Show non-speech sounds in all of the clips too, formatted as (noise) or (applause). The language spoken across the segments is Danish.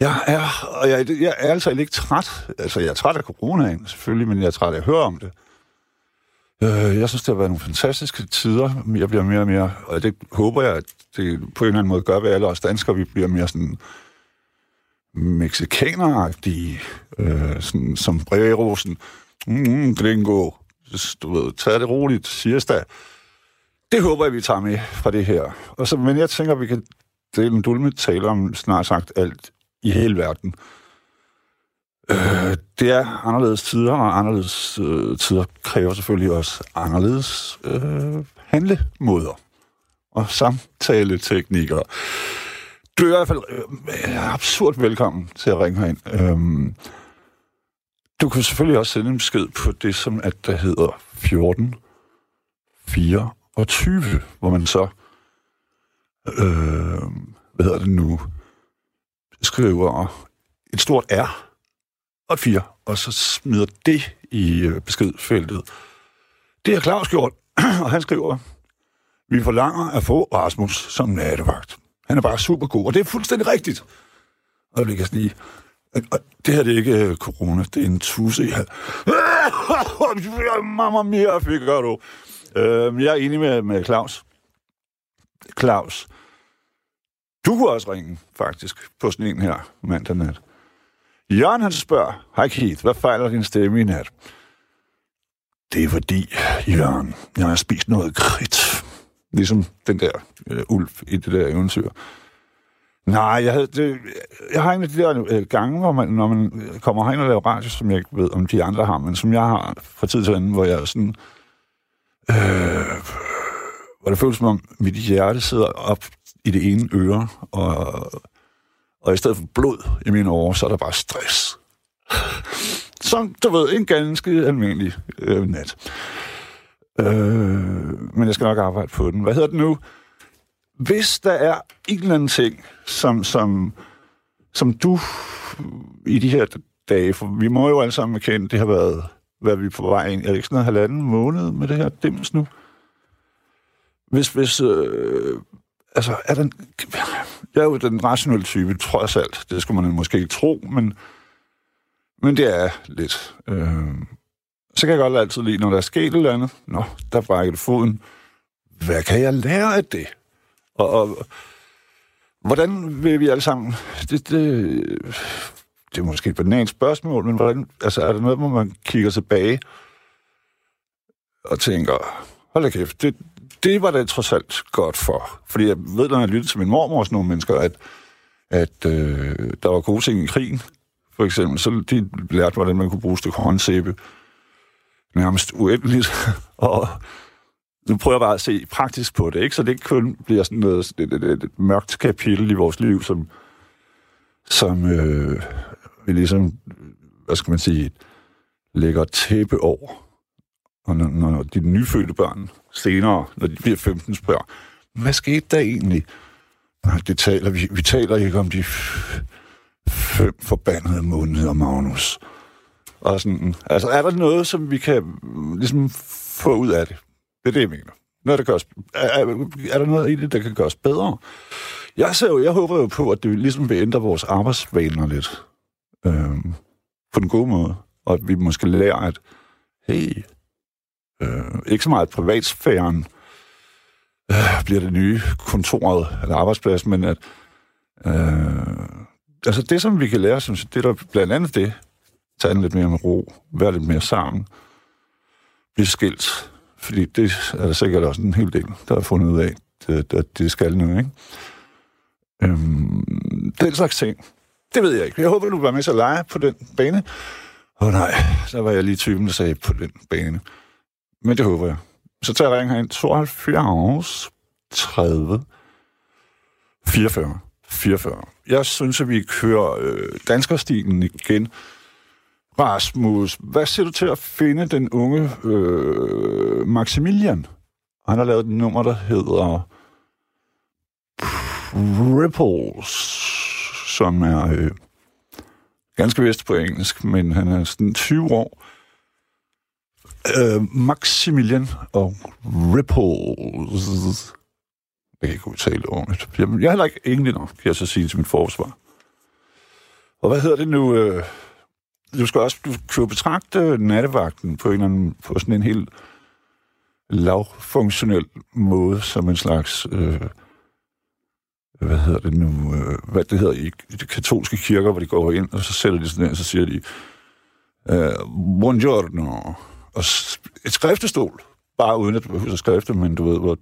Jeg er, og jeg, jeg er altså ikke træt. Altså, jeg er træt af coronaen, selvfølgelig, men jeg er træt af at høre om det. Øh, jeg synes, det har været nogle fantastiske tider. Jeg bliver mere og mere, og det håber jeg, at det på en eller anden måde gør ved alle os danskere. Vi bliver mere sådan mexikaneragtige, øh, sådan, som Brerosen. Mm, mm, gringo. Du ved, tag det roligt, siesta. Det håber jeg, vi tager med fra det her. Og så, men jeg tænker, vi kan dele en dulme tale om snart sagt alt i hele verden. Øh, det er anderledes tider, og anderledes øh, tider kræver selvfølgelig også anderledes øh, handlemåder og samtaleteknikker. Du er i hvert fald øh, absurd velkommen til at ringe herind. Øh, du kan selvfølgelig også sende en besked på det, som at der hedder 14 24, hvor man så, øh, hvad hedder det nu, skriver et stort R og et 4, og så smider det i øh, beskedfeltet. Det har Claus gjort, (clears throat) og han skriver, vi forlanger at få Rasmus som nattevagt. Han er bare super god, og det er fuldstændig rigtigt. Og det kan lige... sige, det her det er ikke øh, corona, det er en tusse, jeg (laughs) Mamma mia, fik jeg du. Øh, jeg er enig med, med Claus. Claus, du kunne også ringe, faktisk, på sådan en her mandag nat. Jørgen han spørger, hej Keith, hvad fejler din stemme i nat? Det er fordi, Jørgen, jeg har spist noget kridt. Ligesom den der øh, ulv i det der eventyr. Nej, jeg, havde, det, jeg har en af de der øh, gange, hvor man, når man øh, kommer herind og laver radio, som jeg ikke ved, om de andre har, men som jeg har fra tid til anden, hvor jeg er sådan... Øh, hvor det føles som om mit hjerte sidder op i det ene øre, og, og i stedet for blod i mine år, så er der bare stress. Som, du ved, en ganske almindelig øh, nat. Øh, men jeg skal nok arbejde på den. Hvad hedder det nu? Hvis der er en eller anden ting, som, som, som du i de her dage, for vi må jo alle sammen erkende, det har været, hvad vi på vej ind. Er det ikke sådan noget halvanden måned med det her dims nu? Hvis, hvis øh, altså, er den, jeg er jo den rationelle type, trods alt. Det skulle man måske ikke tro, men, men det er lidt. Øh, så kan jeg godt altid lide, når der er sket et eller andet. Nå, der brækker det foden. Hvad kan jeg lære af det? Og, og hvordan vil vi alle sammen... Det, det, det er måske et banalt spørgsmål, men hvordan, altså, er der noget, hvor man kigger tilbage og tænker, hold da kæft, det, det var det trods alt godt for. Fordi jeg ved, når jeg lyttede til min mormor og sådan nogle mennesker, at, at øh, der var gode ting i krigen, for eksempel. Så de lærte, hvordan man kunne bruge et stykke håndsæbe nærmest uendeligt. (laughs) og nu prøver jeg bare at se praktisk på det, ikke? så det ikke kun bliver sådan noget, et, et, et, et mørkt kapitel i vores liv, som, som øh, vi ligesom, hvad skal man sige, lægger tæppe over. Og når, når de nyfødte børn senere, når de bliver 15, spørger, hvad skete der egentlig? Nej, det taler vi, vi taler ikke om de fem forbandede måneder, Magnus. Og sådan, altså, er der noget, som vi kan mm, ligesom få ud af det? Det er det, jeg mener. Noget, der gøres, er, er, er der noget i det, der kan gøres bedre? Jeg, ser jo, jeg håber jo på, at det ligesom vil ændre vores arbejdsvaner lidt. Øhm, på den gode måde. Og at vi måske lærer, at hey, øh, ikke så meget privatsfæren øh, bliver det nye kontoret eller arbejdsplads, men at øh, altså det, som vi kan lære, som det der blandt andet det, tage den lidt mere med ro, være lidt mere sammen, blive skilt, fordi det er der sikkert også en hel del, der har fundet ud af, at det, det skal nu, ikke? Øhm, den slags ting. Det ved jeg ikke. Jeg håber, du var med til at lege på den bane. Åh oh, nej, så var jeg lige typen, der sagde på den bane. Men det håber jeg. Så tager jeg ringen herind 72 30 44 44. Jeg synes, at vi kører øh, danskerstilen igen. Rasmus, hvad siger du til at finde den unge øh, Maximilian? Han har lavet et nummer, der hedder Ripples, som er øh, ganske vist på engelsk, men han er sådan 20 år. Øh, Maximilian og Ripples. Jeg kan ikke udtale ordentligt. Jeg, jeg er heller ikke engelsk nok, kan jeg så sige til mit forsvar. Og hvad hedder det nu? Øh, du skal også du kan jo betragte nattevagten på en eller anden, på sådan en helt lavfunktionel måde, som en slags, øh, hvad hedder det nu, øh, hvad det hedder i, i de katolske kirker, hvor de går ind, og så sætter de sådan der, og så siger de, øh, buongiorno, og et skriftestol, bare uden at du behøver at skrifte, men du ved, hvor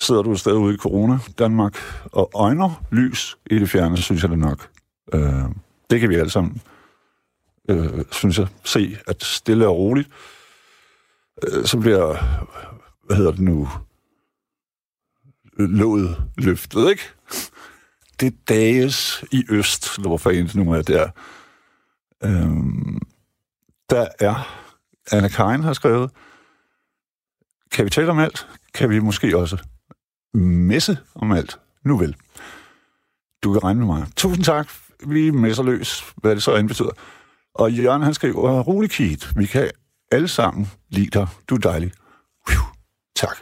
sidder du et sted ude i Corona, Danmark, og øjner lys i det fjerne, så synes jeg det nok. Øh, det kan vi alle sammen, øh, synes jeg, se, at stille og roligt, øh, så bliver, hvad hedder det nu, låget løftet, ikke? Det dages i øst, eller hvorfor nu er der. Øh, der er, Anna Karin har skrevet, kan vi tale om alt? Kan vi måske også messe om alt? Nu vel. Du kan regne med mig. Tusind tak. Vi messer løs, hvad det så end betyder. Og Jørgen, han skriver, rolig kit. vi kan alle sammen lide dig. Du er dejlig. Tak.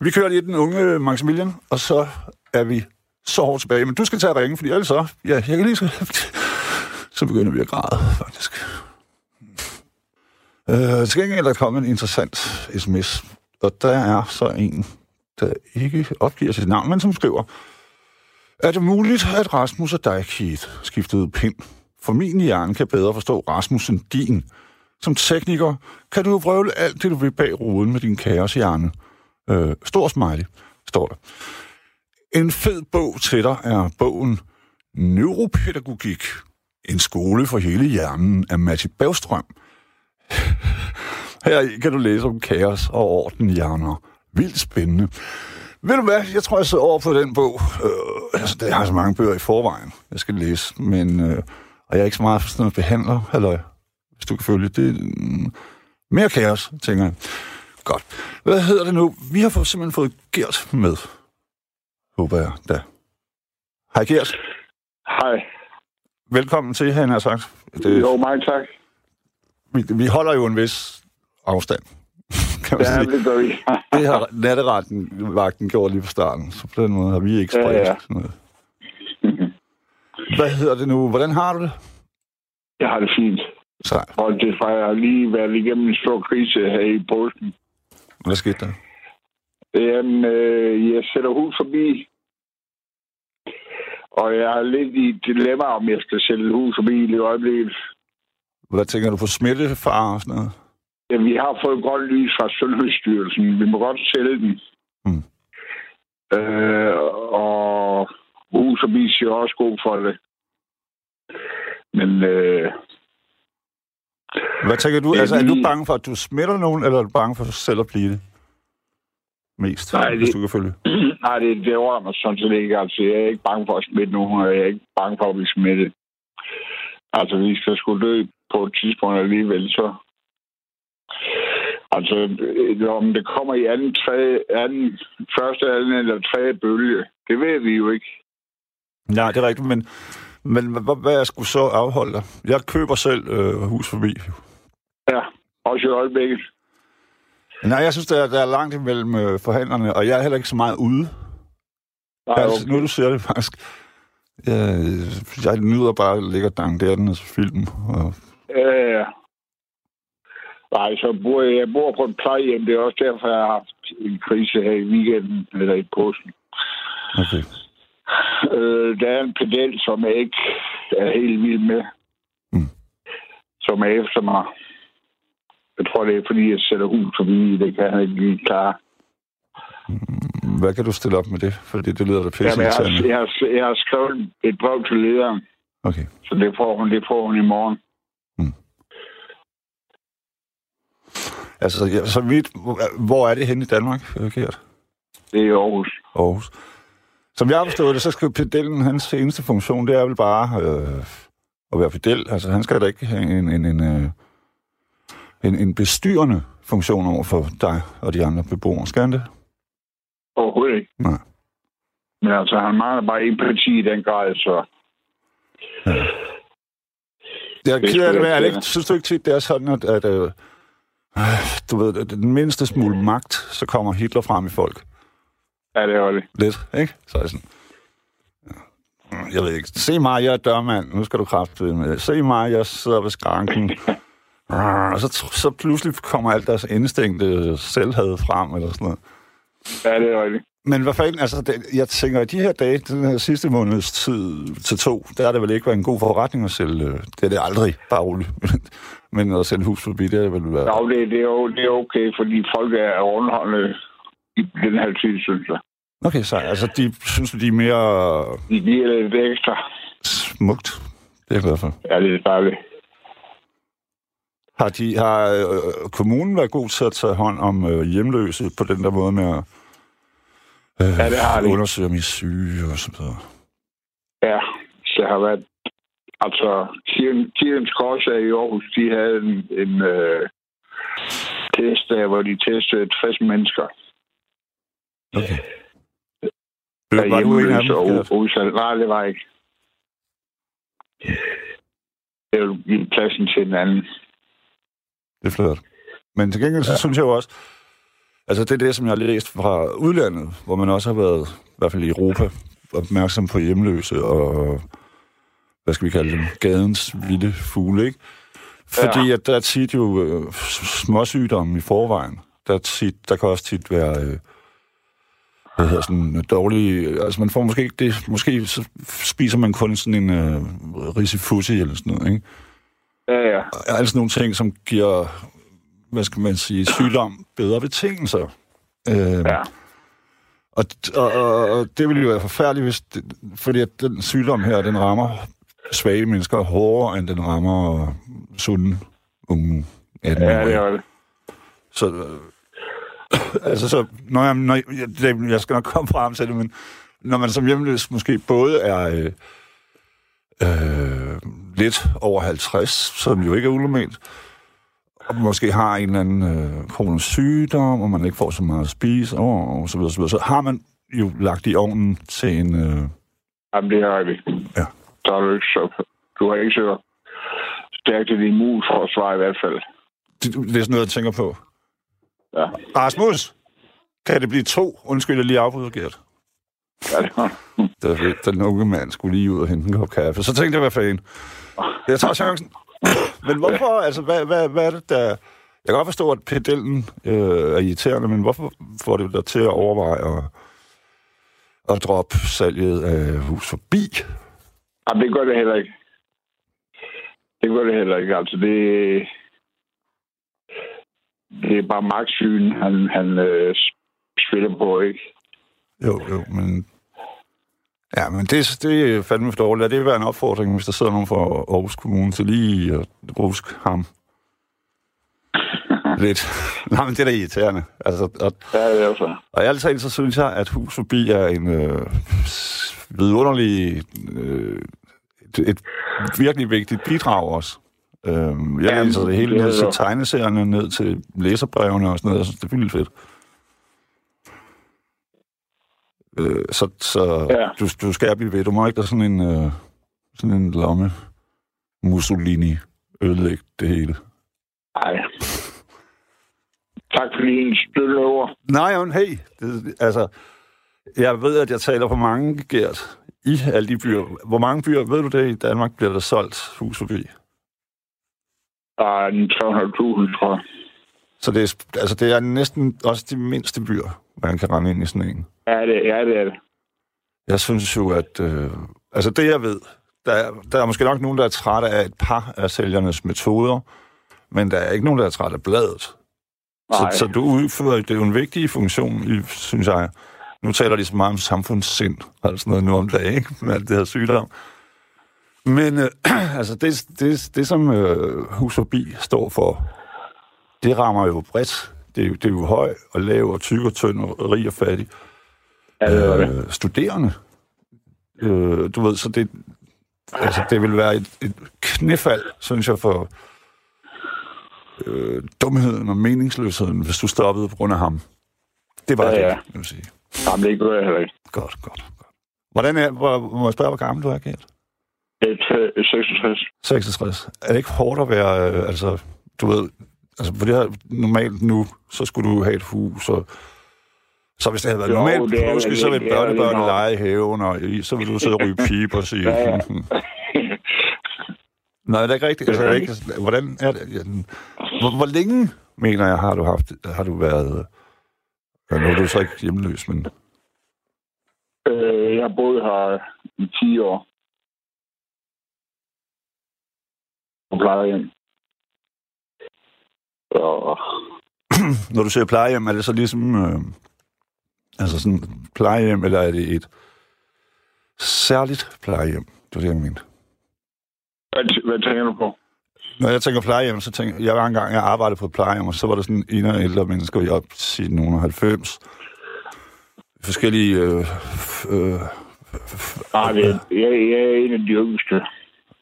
Vi kører lige den unge Maximilian, og så er vi så hårdt tilbage. Men du skal tage ringen, fordi ellers så... Ja, jeg kan lige så... (laughs) så begynder vi at græde, faktisk. Øh, til gengæld er der kommet en interessant sms, og der er så en, der ikke opgiver sit navn, men som skriver, er det muligt, at Rasmus og dig, Keith, skiftede pind? For min hjerne kan bedre forstå Rasmus end din. Som tekniker kan du vrøvle alt det, du vil bag ruden med din kaoshjerne. Øh, stor smiley, står der. En fed bog til dig er bogen Neuropædagogik. En skole for hele hjernen af Matti Bavstrøm her kan du læse om kaos og orden i hjerner. Vildt spændende. Ved du hvad? Jeg tror, jeg sidder over på den bog. Øh, altså, jeg har så mange bøger i forvejen, jeg skal læse. Men, øh, og jeg er ikke så meget for sådan noget behandler, eller hvis du kan følge det. Mm, mere kaos, tænker jeg. Godt. Hvad hedder det nu? Vi har fået, simpelthen fået Gert med. Håber jeg da. Hej Gert. Hej. Velkommen til, han har sagt. Det, jo, mange tak. Vi, vi holder jo en vis afstand. (laughs) Kan man ja, sige. det gør vi. (laughs) det har natteretten vagten gjort lige fra starten, så på den måde har vi ikke spredt ja, ja. noget. Hvad hedder det nu? Hvordan har du det? Jeg har det fint. Så. Og det fra jeg har lige været igennem en stor krise her i posten. Hvad skete der? Jamen, øh, jeg sætter hus forbi, og jeg er lidt i et dilemma, om jeg skal sælge hus forbi i øjeblikket. Hvad tænker du på smittefar og sådan noget? Ja, vi har fået godt lys fra Sundhedsstyrelsen. Vi må godt sælge den. Mm. Øh, og hus og bil er også god for det. Men øh, hvad tænker du? Altså, er du bange for, at du smitter nogen, eller er du bange for selv at blive det? Mest, nej, det, hvis du kan følge. (clears throat) Nej, det, det oroer mig sådan set ikke. Altså, jeg er ikke bange for at smitte nogen, og jeg er ikke bange for at blive smittet. Altså, vi skal skulle dø på et tidspunkt alligevel, så... Altså, om det kommer i anden, tredje, anden, første, anden eller tredje bølge, det ved vi jo ikke. Nej, det er rigtigt, men men hvad, hvad jeg skulle så afholde dig? Jeg køber selv øh, hus forbi. Ja, også i øjeblikket. Nej, jeg synes, der er, der er langt imellem øh, forhandlerne, og jeg er heller ikke så meget ude. Nej, okay. altså, nu du ser det faktisk. Jeg, jeg nyder bare at ligge og den og film. Og... Ja, ja. Nej, så bor jeg, jeg bor på et plejehjem. Det er også derfor, jeg har haft en krise her i weekenden, eller i påsken. Okay. Øh, der er en pedel, som jeg ikke er helt vild med. Mm. Som er efter mig. Jeg tror, det er, fordi jeg sætter hus forbi. Det kan han ikke lige klare. Mm, hvad kan du stille op med det? Fordi det lyder da pisse Jamen, jeg, har, jeg, har, jeg har skrevet et brev til lederen. Okay. Så det får hun, det får hun i morgen. Mm. Altså, så vidt, hvor er det henne i Danmark, Gert? Det er i Aarhus. Aarhus. Som jeg har forstået det, så skal pedellen, hans eneste funktion, det er vel bare øh, at være pedel. Altså, han skal da ikke have en, en, en, øh, en, en bestyrende funktion over for dig og de andre beboere. Skal han det? Overhovedet ikke. Nej. Men altså, han mangler bare parti i den grad, så... Ja. Jeg er ked af det, men jeg synes du ikke tit, det er sådan, at, at øh, du ved, den mindste smule magt, så kommer Hitler frem i folk. Ja, det er det. Lidt, ikke? Så er sådan... Jeg ved ikke, se mig, jeg er dørmand, nu skal du kraftedeme med. Se mig, jeg sidder ved skranken. Og så, så pludselig kommer alt deres indstængte selvhed frem, eller sådan noget. Ja, det er rigtigt. Men hvad fanden, altså, det, jeg tænker, at de her dage, den her sidste måneds tid til to, der er det vel ikke været en god forretning at sælge, øh, det er det aldrig, bare roligt. Men at sælge hus forbi, det er vel været... Ja, det, det, er, det er okay, fordi folk er underholdende i den her tid, synes jeg. Okay, så altså, de synes, de er mere De giver lidt ekstra. smukt. Det er jeg glad for. Ja, det er dejligt. Har, de, har øh, kommunen været god til at tage hånd om øh, hjemløse på den der måde med at øh, Ja, det har de. undersøge, om I er syge og sådan noget? Ja, så har været... Altså, Kirken- Kirkens Kors i Aarhus, de havde en, en øh, test der, hvor de testede 60 mennesker. Okay. Der Var du en af og dem? U- udsatte. Nej, det var ikke. Jeg vil give pladsen til en anden. Det er flot. Men til gengæld, så ja. synes jeg jo også, altså det er det, som jeg har læst fra udlandet, hvor man også har været, i hvert fald i Europa, opmærksom på hjemløse og, hvad skal vi kalde dem, gadens vilde fugle, ikke? Fordi ja. at der er tit jo øh, småsygdomme i forvejen. Der, er tit, der kan også tit være, øh, hvad hedder sådan, dårlige, altså man får måske ikke det, måske så spiser man kun sådan en øh, risifussi eller sådan noget, ikke? Ja, ja. alle sådan nogle ting, som giver, hvad skal man sige, sygdom bedre betingelser. Øh, Ja. og, og, og, og det ville jo være forfærdeligt, hvis det, fordi at den sygdom her, den rammer svage mennesker hårdere, end den rammer sunde unge 18 Ja, det var det. Så, øh, (coughs) altså, så, når jeg, når jeg, det, jeg skal nok komme frem til det, men når man som hjemløs måske både er øh, øh, lidt over 50, som jo ikke er unormalt, og måske har en eller anden øh, kronisk sygdom, og man ikke får så meget at spise, og, og så videre, så videre, så har man jo lagt i ovnen til en... Øh, Jamen, det er rigtigt. Ja. Så er du ikke så... Du har ikke så stærkt et immunforsvar i hvert fald. det, det er sådan noget, jeg tænker på. Ja, Rasmus, kan det blive to? Undskyld, jeg lige afbryder, Gert. ja det var Der, den unge mand skulle lige ud og hente en kop kaffe. Så tænkte jeg, hvad fanden? Jeg tager chancen. Men hvorfor, altså, hvad, hvad, hvad er det, der... Jeg kan godt forstå, at pedellen øh, er irriterende, men hvorfor får det dig til at overveje at, at droppe salget af hus forbi? Jamen, det gør det heller ikke. Det gør det heller ikke. Altså, det, det er bare magtsyn, han, han øh, spiller på, ikke? Jo, jo, men... Ja, men det, det er fandme for dårligt. Det vil være en opfordring, hvis der sidder nogen fra Aarhus Kommune til lige at ruske ham. (laughs) Lidt. Nej, men det er da irriterende. Altså, og, Ja, det er så. og ærligt talt, så synes jeg, at Hus Forbi er en øh, vidunderlig... Øh, et, et virkelig vigtigt bidrag også. Øh, jeg Jamen, læser det hele ned til tegneserierne, ned til læserbrevene og sådan noget. Jeg synes, det er vildt fedt. Øh, så så Ja. du, du skal blive ved. Du må ikke der sådan en, øh, sådan en lomme Mussolini ødelægge det hele. Nej. Tak for din støtte over. Nej, men hey, det, altså, jeg ved, at jeg taler for mange, Gert, i alle de byer. Hvor mange byer, ved du det, i Danmark bliver der solgt hus forbi? Der er en 300.000, tror jeg. Så det er, altså, det er næsten også de mindste byer, man kan rende ind i sådan en. Ja, det, ja, det er det. Jeg synes jo, at... Øh, altså, det jeg ved, der er, der er måske nok nogen, der er trætte af et par af sælgernes metoder, men der er ikke nogen, der er trætte af bladet. Så, Nej. så du udfører, det er jo en vigtig funktion, synes jeg. Nu taler de så meget om samfundssind, og sådan noget nu om dagen, ikke? Med alt det her sygdom. Men øh, (clears throat) altså, det, det, det som øh, Hus Forbi står for, det rammer jo bredt. Det er jo, det er jo høj og lav og tyk og tynd og rig og fattig. Ja, det var det. Øh, studerende. Øh, du ved, så det, altså, det vil være et, et knæfald, synes jeg, for øh, dumheden og meningsløsheden, hvis du stoppede på grund af ham. Det var Ja, det, ja. jeg vil sige. Jamen, det gør jeg heller ikke. Godt, godt, godt. Hvordan er, hvor, må jeg spørge, hvor gammel du er, Gert? Det er t- 66. 66. Er det ikke hårdt at være, øh, altså, du ved, altså, for det her normalt nu, så skulle du have et hus, og Så hvis det havde været jo, normalt det påske, så ville børnebørn lege i haven, og så ville du sidde og ryge (laughs) pip og sige... ja, ja. (laughs) Nej, det er ikke rigtigt. Altså, er ikke, hvordan er det? Hvor, hvor længe, mener jeg, har du haft, har du været... Ja, nu er du så ikke hjemløs, men... Øh, jeg har boet her i 10 år. På plejehjem. Og... (clears throat) Når du siger plejehjem, er det så ligesom... Øh, altså sådan plejehjem, eller er det et særligt plejehjem? Det var det, jeg mente. Hvad, hvad tænker du på? Når jeg tænker plejehjem, så tænker jeg, var engang, jeg arbejdede på et plejehjem, og så var der sådan en af ældre mennesker, jeg op til nogen 90. Forskellige... Øh, øh, Nej, det er, jeg, jeg er en af de yngste.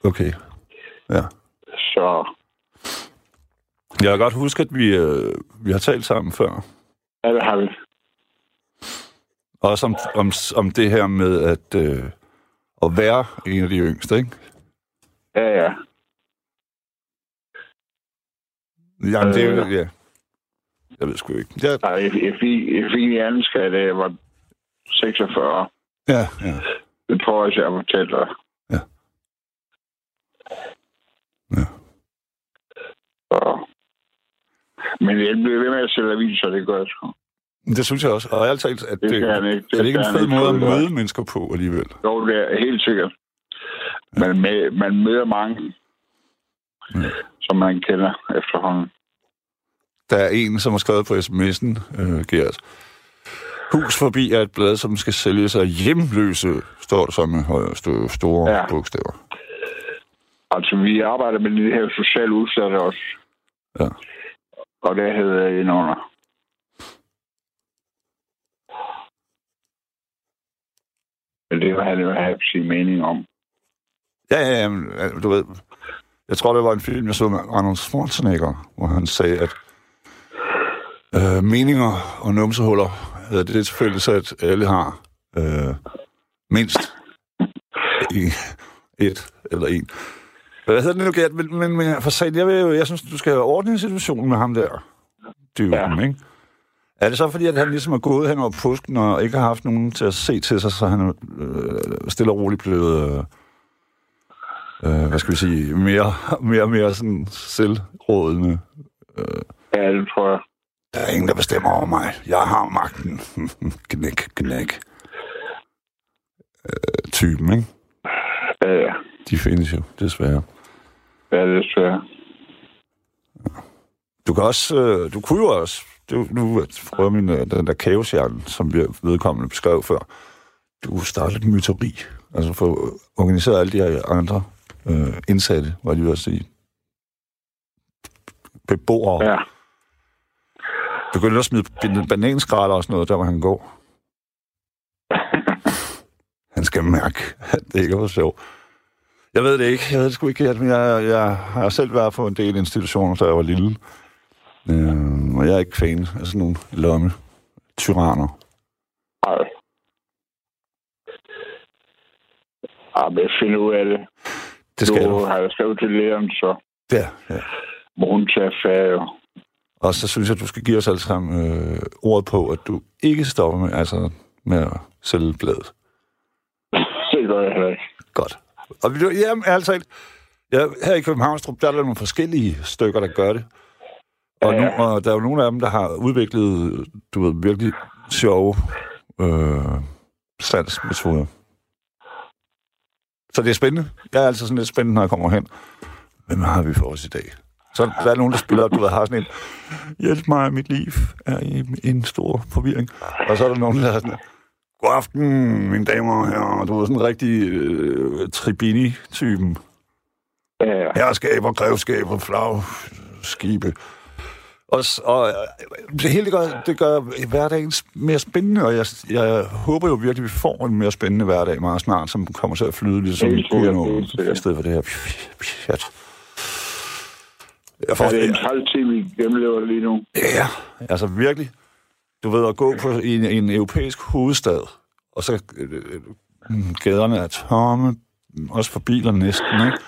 Okay, ja. Så... Jeg kan godt huske, at vi, øh, vi har talt sammen før. Ja, det har vi. Også om, om, om det her med at, øh, at være en af de yngste, ikke? Ja, ja. Jamen, det er jo... Øh. Ja. Jeg ved sgu ikke. Jeg... Nej, jeg, jeg, fik, jeg fik en hjerneskade, da jeg var 46. Ja, ja. Det tror jeg, jeg fortælle dig. Ja. Ja. Så. Men jeg bliver ved med at sælge aviser, det gør jeg sgu. Det synes jeg også. Og jeg talt, at det, det, ikke. det er det ikke en fed måde at møde mennesker på alligevel? Jo, det er helt sikkert. Man, med, man møder mange, ja. Som man kender efterhånden. Der er en, som har skrevet på sms'en, øh, Gert. Hus forbi er et blad, som skal sælges af hjemløse, står der så med højere, store ja. bogstaver. Altså, vi arbejder med det her sociale udsatte også. Ja. Og det hedder jeg under. Men det han jo have sin mening om. Ja, ja, ja, du ved, jeg tror, det var en film, jeg så med Arnold Schwarzenegger, hvor han sagde, at øh, meninger og numsehuller, det er det tilfælde, at alle har øh, mindst et eller en. Hvad hedder det nu, Gert? Men, men, men for sagt, jeg, vil, jeg synes, du skal have ordnet situationen med ham der. Dyven, ja. ikke? Er det så fordi, at han ligesom er gået hen over påsken og ikke har haft nogen til at se til sig, så han er øh, stille og roligt blevet... Øh, øh, hvad skal vi sige, mere mere, mere sådan selvrådende. Øh. Ja, det tror jeg. Der er ingen, der bestemmer over mig. Jeg har magten. (laughs) knæk, knæk. Øh, typen, ikke? Ja, ja. De findes jo, desværre. Ja, desværre. Du kan også, øh, du kunne jo også, du, nu prøver min, øh, den der kaoshjerne, som vi vedkommende beskrev før, du startede et myteri, altså for at organisere alle de her andre øh, indsatte, var de vil sige. Beboere. Ja. Begyndte at smide bananskraler og sådan noget, der hvor han går. (laughs) han skal mærke, at det ikke var sjovt. Jeg ved det ikke. Jeg ved det sgu ikke, men jeg, jeg har selv været på en del institutioner, da jeg var lille. Øh, og jeg er ikke fan af sådan nogle lomme tyranner. Nej. Ja, men jeg finder ud af det. Det skal du. Har jeg skrevet til lægen, så Ja, ja. må hun tage færre. Og så synes jeg, at du skal give os alle sammen øh, ordet på, at du ikke stopper med, altså, med at sælge bladet. (laughs) Det gør jeg heller ikke. Godt. Og vi, jamen, altså, ja, her i Københavnstrup, der er der nogle forskellige stykker, der gør det. Og, nu, og der er jo nogle af dem, der har udviklet, du ved, virkelig sjove øh, salgsmetoder. Så det er spændende. Jeg er altså sådan lidt spændende, når jeg kommer hen. Hvem har vi for os i dag? Så der er nogen, der spiller op, du ved, har sådan en, hjælp mig, mit liv er i en stor forvirring. Og så er der nogen, der er sådan, god aften, mine damer og herrer. Du er sådan en rigtig øh, tribini-typen. Ja. Herskaber, grevskaber, flag, skibe. Og, og øh, det hele det gør, det gør hverdagen mere spændende, og jeg, jeg håber jo virkelig, at vi får en mere spændende hverdag meget snart, som kommer til at flyde lidt som en i stedet for det her pjat. Jeg får, ja, det er en træls tid, vi gennemlever lige nu. Ja, altså virkelig. Du ved, at gå på en, en europæisk hovedstad, og så øh, gaderne er tomme, også for biler næsten, ikke?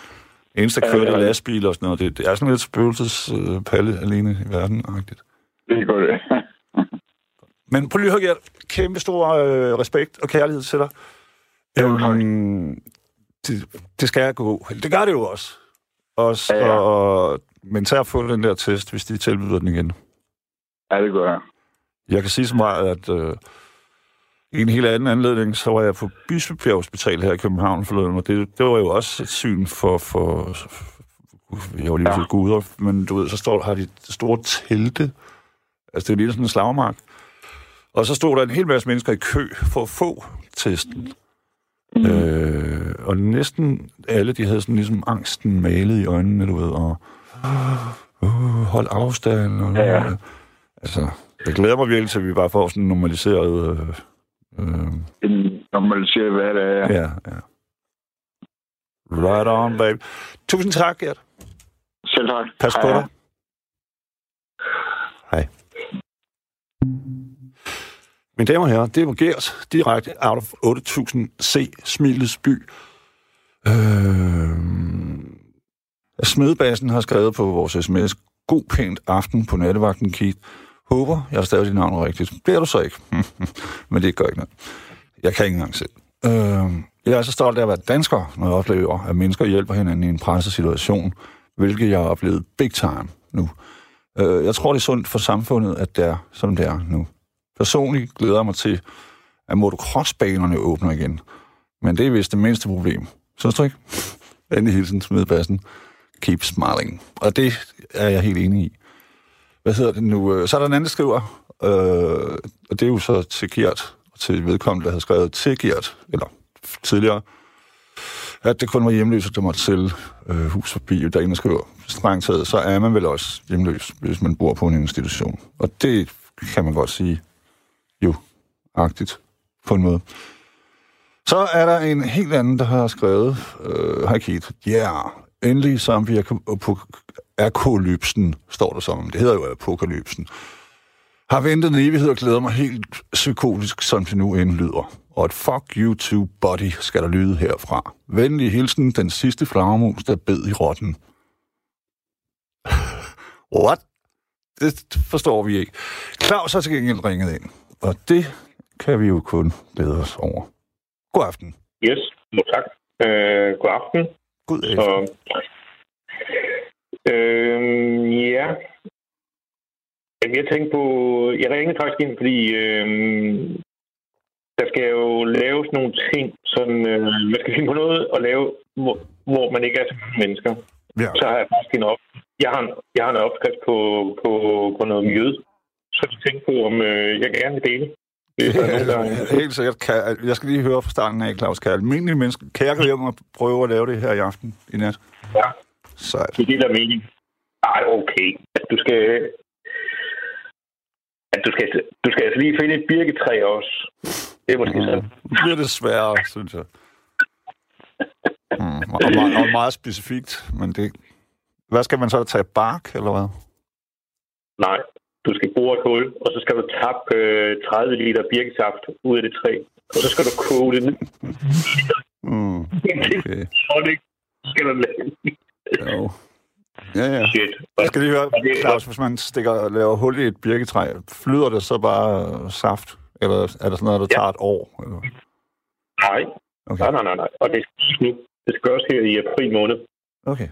Eneste, der kører, er lastbiler og sådan noget. Det, det er sådan lidt spøgelsespalle øh, alene i verden. -agtigt. Det går det. (laughs) Men prøv lige at høre, kæmpe stor øh, respekt og kærlighed til dig. Øhm, det, det skal jeg gå. Det gør det jo også. også ja, ja. Og, men tag at få den der test, hvis de tilbyder den igen. Ja, det gør jeg. Jeg kan sige så meget, at øh, i en helt anden anledning, så var jeg på Bispebjerg Hospital her i København forleden, og det, det var jo også et syn for, for, for jeg var lige ja. guder, men du ved, så står, har de store telte, altså det er lige sådan en slagmark, og så stod der en hel masse mennesker i kø for at få testen. Mm. Øh, og næsten alle, de havde sådan ligesom angsten malet i øjnene, du ved, og uh, hold afstand. Og, ja, ja. Altså, jeg glæder mig virkelig til, at vi bare får sådan en normaliseret... Øh, øh, en normaliseret hverdag, ja. Ja, ja. Right on, baby. Tusind tak, Gert. Selv tak. Pas på dig. Hej. Mine damer og herrer, det var Gert, direkte out of 8000 C, Smilets by. Øh, Smedbassen har skrevet på vores sms, god pænt aften på nattevagten, Keith. Håber, jeg har stavet dit navn rigtigt. Det er du så ikke. (laughs) Men det gør ikke noget. Jeg kan ikke engang selv. Øh, jeg er så stolt af at være dansker, når jeg oplever, at mennesker hjælper hinanden i en presset situation, hvilket jeg har oplevet big time nu. Øh, jeg tror, det er sundt for samfundet, at det er, som det er nu. Personligt glæder jeg mig til, at motocrossbanerne åbner igen. Men det er vist det mindste problem. Synes du ikke? (laughs) Endelig hilsen smidbassen. Keep smiling. Og det er jeg helt enig i. Hvad hedder det nu? Øh, så er der en anden, der skriver, øh, og det er jo så til Gert, til vedkommende, der havde skrevet til Gert, eller tidligere, at det kun var hjemløse, der måtte sælge øh, hus forbi. Der er en, der skriver, strengt taget, så er man vel også hjemløs, hvis man bor på en institution. Og det kan man godt sige jo agtigt på en måde. Så er der en helt anden, der har skrevet, øh, hej Keith, ja, yeah, endelig zombie-apokalypsen, står der som. Det hedder jo apokalypsen. Har ventet en evighed og glæder mig helt psykotisk, som det nu end lyder. Og et fuck you to body skal der lyde herfra. Venlig hilsen, den sidste flagermus, der bed i rotten. (laughs) What? Det forstår vi ikke. Claus har til gengæld ringet ind. Og det kan vi jo kun glæde os over. God aften. Yes, no, tak. Øh, god aften. God aften. Så, øh, ja. Jeg tænkte på... Jeg ringede faktisk ind, fordi øh, der skal jo laves nogle ting, sådan, øh, man skal finde på noget at lave, hvor, hvor man ikke er så mange mennesker. Ja. Så har jeg faktisk en op. Jeg har en, jeg har en opskrift på, på, på noget mjød, så du tænke på, om øh, jeg gerne vil dele. Der... Helt sikkert. Kan, jeg skal lige høre fra starten af, Claus. Kan almindelige mennesker, kan jeg gå hjem og prøve at lave det her i aften, i nat? Ja. Sejt. Det er det, der er mening. Ej, okay. Du skal... At du skal, du skal altså lige finde et birketræ også. Det er måske mm. sådan. Nu bliver det sværere, synes jeg. Mm. Og, meget, og meget specifikt, men det... Hvad skal man så tage? Bark, eller hvad? Nej, du skal bore et hul, og så skal du tappe øh, 30 liter birkesaft ud af det træ. Og så skal du koge det ned. Mm, (laughs) okay. det skal du lave. Jo. (laughs) Ja, ja. Shit. Jeg skal lige høre, Claus, hvis man stikker og laver hul i et birketræ, flyder det så bare saft? Eller er der sådan noget, der ja. tager et år? Eller? Nej. Okay. Nej, nej, nej, nej. Og det skal, det skal gøres her i april måned. Okay.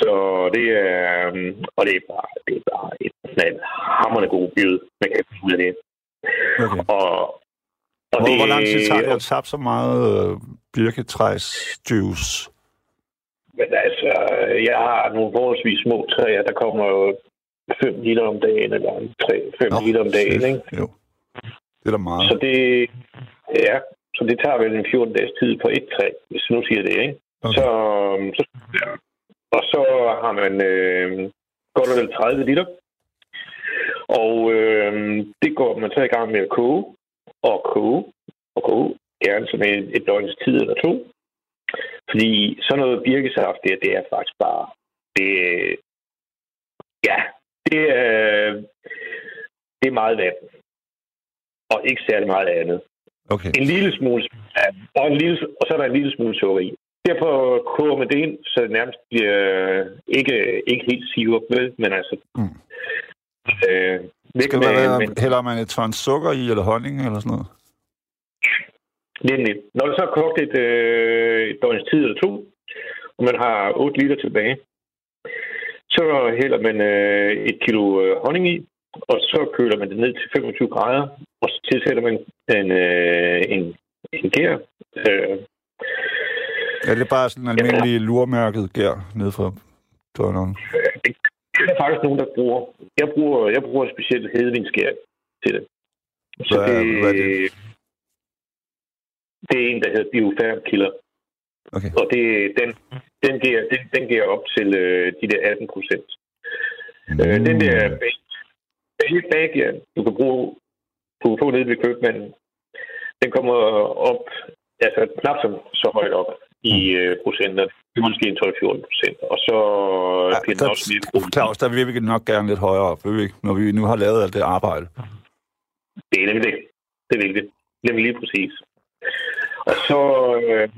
Så det er, øhm, og det er bare, det er bare et sådan hammerende god bid, man kan få ud af det. Okay. Og, og hvor, det, hvor lang tid tager det at tabe så meget øh, birketræs juice? Men altså, jeg har nogle forholdsvis små træer, der kommer jo 5 liter om dagen, eller 3-5 liter om dagen, shit. ikke? Jo. Det er da meget. Så det, ja, så det tager vel en 14 dages tid på et træ, hvis nu siger det, ikke? Okay. Så, så ja, og så har man øh, godt og vel 30 liter. Og øh, det går man så i gang med at koge, og koge, og koge, gerne som et, et døgns tid eller to. Fordi sådan noget birkesaft, det, det er faktisk bare, det, ja, det er, det er meget vand. Og ikke særlig meget andet. Okay. En lille smule, og, en lille, og så er der en lille smule sukker i. Derfor koger man det ind, så det nærmest bliver ikke, ikke helt sirup med, men altså... Mm. Øh, Skal med, være, men... Hælder man et tons sukker i, eller honning, eller sådan noget? Nemlig. Når det så er kogt et, øh, et døgns tid eller to, og man har 8 liter tilbage, så hælder man øh, et kilo øh, honning i, og så køler man det ned til 25 grader, og så tilsætter man en, øh, en, en gær. Øh, er det bare sådan en almindelig ja. lurmærket gær ned fra døgneren? Det, er faktisk nogen, der bruger. Jeg bruger, jeg bruger specielt hedvinsgær til det. Så hvad, det, hvad er det? Det er en, der hedder Bioferm-kilder. Okay. Og det, den, den, giver, den, den giver op til øh, de der 18 procent. Mm. Øh, den der bag, bagjern, du kan bruge, du kan få nede ved købmanden, den kommer op, altså knap så, så højt op i mm. øh, procenter. Det er måske en 12-14 procent. Og så ja, bliver den også mere... Claus, der vil vi nok gerne lidt højere op, vil vi ikke? Når vi nu har lavet alt det arbejde. Det er nemlig det. Det vil det. Nemlig lige præcis. Og så, øh,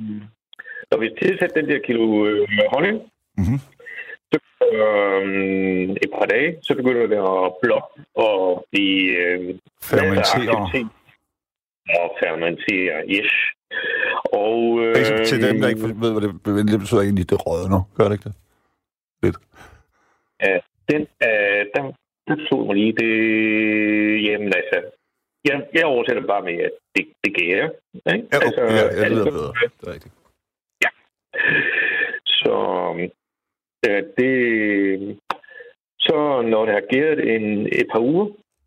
når vi tilsætter den der kilo øh, honning, mm-hmm. så øh, et par dage, så begynder det at blok og blive... Øh, fermentere. Og fermentere, yes. Og, øh, til dem, der ikke ved, hvad det, det betyder egentlig, det rådner. Gør det ikke det? Lidt. Ja, den, øh, den, den stod mig lige. Det, jamen altså, jeg, jeg oversætter bare med, at det, det gærer. Ikke? Ja, altså, ja, det lyder bedre. Det er rigtigt. Ja. Så øh, det, så når det har gæret en, et par uger,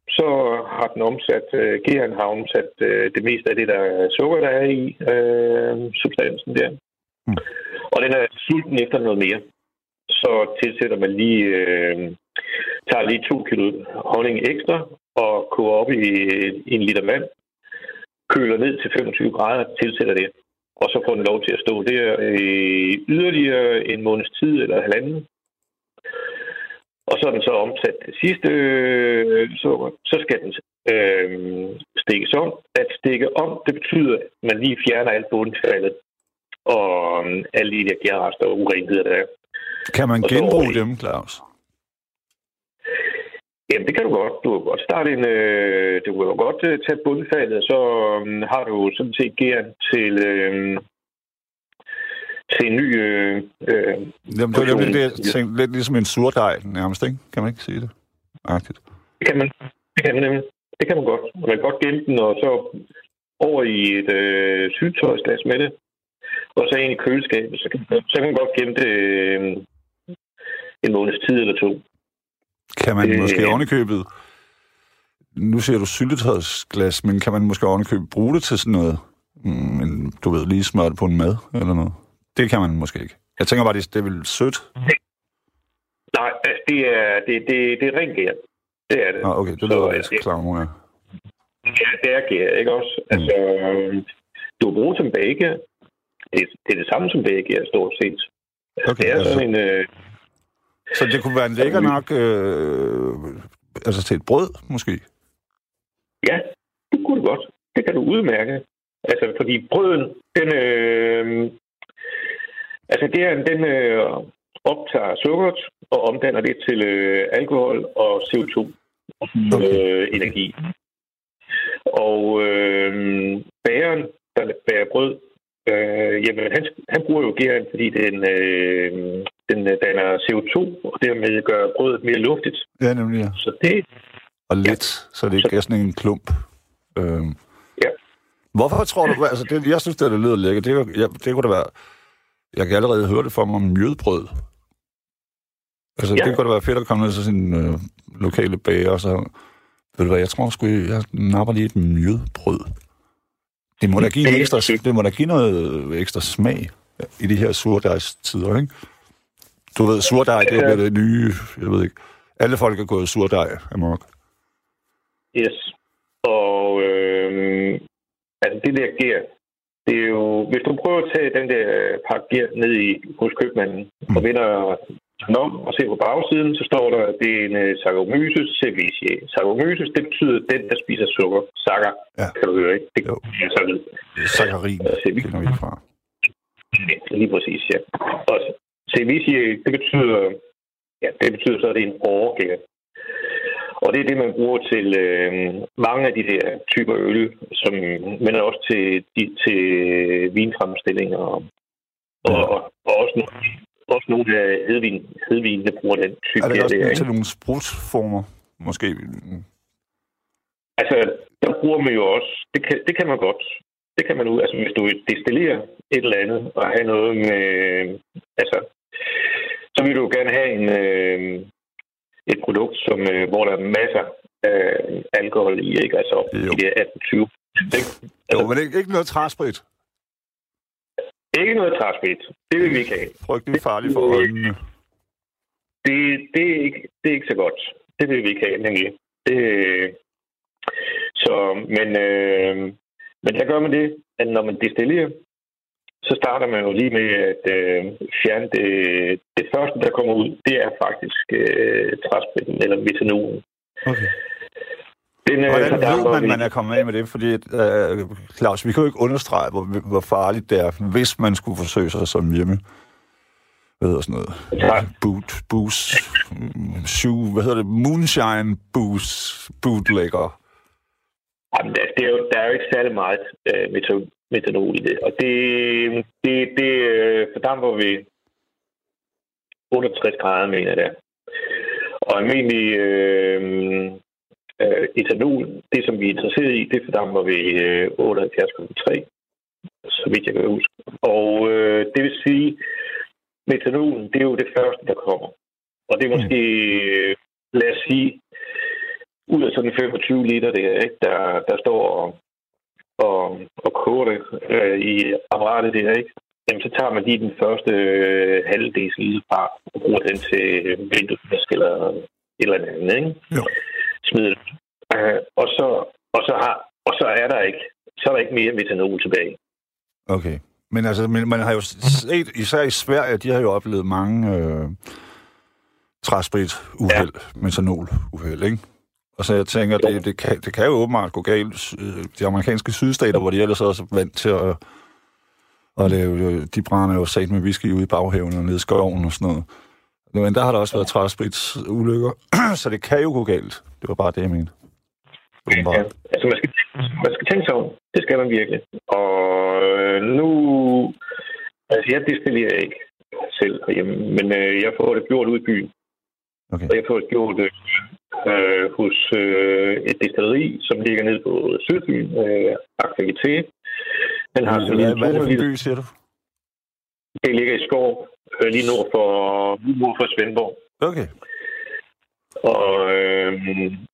så har den omsat, øh, gæren har omsat øh, det meste af det, der er sukker, der er i øh, substansen der. Mm. Og den er sulten efter noget mere. Så tilsætter man lige, øh, tager lige to kilo honning ekstra og koger op i en liter vand, køler ned til 25 grader, tilsætter det, og så får den lov til at stå der i yderligere en måneds tid eller halvanden. Og så er den så omsat det sidste øh, sukker. Så skal den øh, stikkes om. At stikke om, det betyder, at man lige fjerner alt bundfaldet og øh, alle de der gærrester og urenheder, der er. Kan man genbruge dem, Claus? Jamen, det kan du godt. Du kan godt starte en... Øh, du kan godt øh, tage bundfaldet, så øh, har du sådan set gæren til... Øh, til en ny... Øh, øh, Jamen, det er nemlig det, jeg tænkte, lidt ligesom en surdej nærmest, ikke? Kan man ikke sige det? Agtigt. Det kan man. Det kan man nemlig. Det kan man godt. Man kan godt gemme den, og så over i et øh, syltøjsglas med det, og så ind i køleskabet, så kan, så kan man godt gemme det øh, en måneds tid eller to. Kan man øh, måske ovenikøbet... Nu ser du syltetøjsglas, men kan man måske ovenikøbet bruge det til sådan noget? Mm, men du ved, lige smøre det på en mad eller noget? Det kan man måske ikke. Jeg tænker bare, det, det er vel sødt? Nej, altså, det er, det, det, det er rent gær. Det er det. Ah, okay, det lyder jeg klar nu, ja. Det er gær, ikke også? Mm. Altså, du bruger som bage. Det, det er det samme som bage, stort set. Okay, det er altså, sådan en... Øh, så det kunne være en lækker nok... Øh, altså til et brød, måske? Ja, det kunne du godt. Det kan du udmærke. Altså, fordi brøden, den... Øh, altså, det er, den øh, optager sukkeret og omdanner det til øh, alkohol og CO2 okay. øh, energi. Og øh, bageren, der bager brød, øh, jamen, han, han bruger jo gæren, fordi den, øh, den danner CO2, og dermed gør brødet mere luftigt. Ja, nemlig. Ja. Så det... Og let, ja. så det ikke så, er sådan en klump. Øh. Ja. Hvorfor tror du... Altså, det, jeg synes, det, det lyder lækkert. Det, jeg, det kunne da være... Jeg kan allerede høre det for mig om mjødbrød. Altså, ja. det kunne da være fedt at komme ned til sin øh, lokale bager, og så... Ved du hvad, jeg tror sgu, jeg napper lige et mjødbrød. Det må da give, en ekstra, det må da give noget ekstra smag i de her surdejstider, ikke? Du ved, surdej, det er det nye, jeg ved ikke. Alle folk er gået surdej, amok. Yes. Og øh, altså det der gear, det er jo, hvis du prøver at tage den der pakke gear ned i hos købmanden, mm. og vinder den om og ser på bagsiden, så står der, at det er en uh, Saccharomyces cerevisiae. Saccharomyces, det betyder den, der spiser sukker. Sakker, ja. kan du høre, ikke? Det jo. er så ved. Saccharin, det kender vi fra. Ja, lige præcis, ja. Og cerevisiae, det betyder, ja, det betyder så, at det er en overgær. Og det er det, man bruger til øh, mange af de der typer øl, som, men også til, de, til vinfremstillinger og, og, og, og også, også nogle af hedvin, hedvin, der bruger den type. Er det også der, til nogle sprutsformer, måske? Altså, der bruger man jo også, det kan, det kan man godt. Det kan man ud, altså hvis du destillerer et eller andet og have noget med, altså, så vil du gerne have en, øh, et produkt, som, øh, hvor der er masser af alkohol i, ikke? Altså jo. i det 18-20. Altså, jo, men ikke, ikke noget træsprit. Ikke noget træsprit. Det vil vi ikke have. Frygtelig farligt for øjnene. Det, det, er ikke, det er ikke så godt. Det vil vi ikke have, nemlig. Det, så, men, øh, men der gør man det, at når man destillerer, så starter man jo lige med at øh, fjerne det, det første, der kommer ud. Det er faktisk øh, træspritten eller metanolen. Okay. Den, øh, Hvordan ved man, vi... man er kommet af med det? Fordi, øh, Claus, vi kan jo ikke understrege, hvor, hvor farligt det er, hvis man skulle forsøge sig som hjemme. Hvad hedder sådan noget? Ja. Boot, boost, shoe, hvad hedder det? Moonshine boost, bootlegger. Jamen, det er jo, der er jo ikke særlig meget øh, metanol i det. Og det, det, det øh, fordamper vi 68 grader, mener jeg. Og almindelig øh, øh, etanol, det som vi er interesseret i, det fordamper vi øh, 78,3, så vidt jeg kan huske. Og øh, det vil sige, metanolen, det er jo det første, der kommer. Og det er måske, øh, lad os sige, ud af sådan 25 liter, det er, ikke, der, der står og, og, og koger det øh, i apparatet der, ikke? Jamen, så tager man lige den første øh, halve deciliter fra og bruger den til vinduesvask eller et eller andet, ikke? Jo. Smider det. Øh, og, så, og, så har, og så er der ikke så er der ikke mere metanol tilbage. Okay. Men altså, man, man har jo set, især i Sverige, de har jo oplevet mange øh, træsprit uheld, ja. metanol uheld, ikke? Og så jeg tænker, det, det, kan, det kan jo åbenbart gå galt. De amerikanske sydstater, hvor de ellers også er vant til at, at lave, de brænder jo sat med whisky ude i baghaven og nede i skoven og sådan noget. Men der har der også været træsprits ulykker, (clears throat) så det kan jo gå galt. Det var bare det, jeg mente. Ja, altså man skal, man skal tænke sig om. Det skal man virkelig. Og øh, nu... Altså, jeg destillerer ikke selv herhjemme, men øh, jeg får det gjort ud i byen. Okay. Og jeg får det gjort øh, hos øh, et destilleri, som ligger nede på Sydfyn, øh, Aktivité. Den har sådan hvad, hvad er det for en by, siger du? Det ligger i Skov, øh, lige nord for, nord for Svendborg. Okay. Og, øh,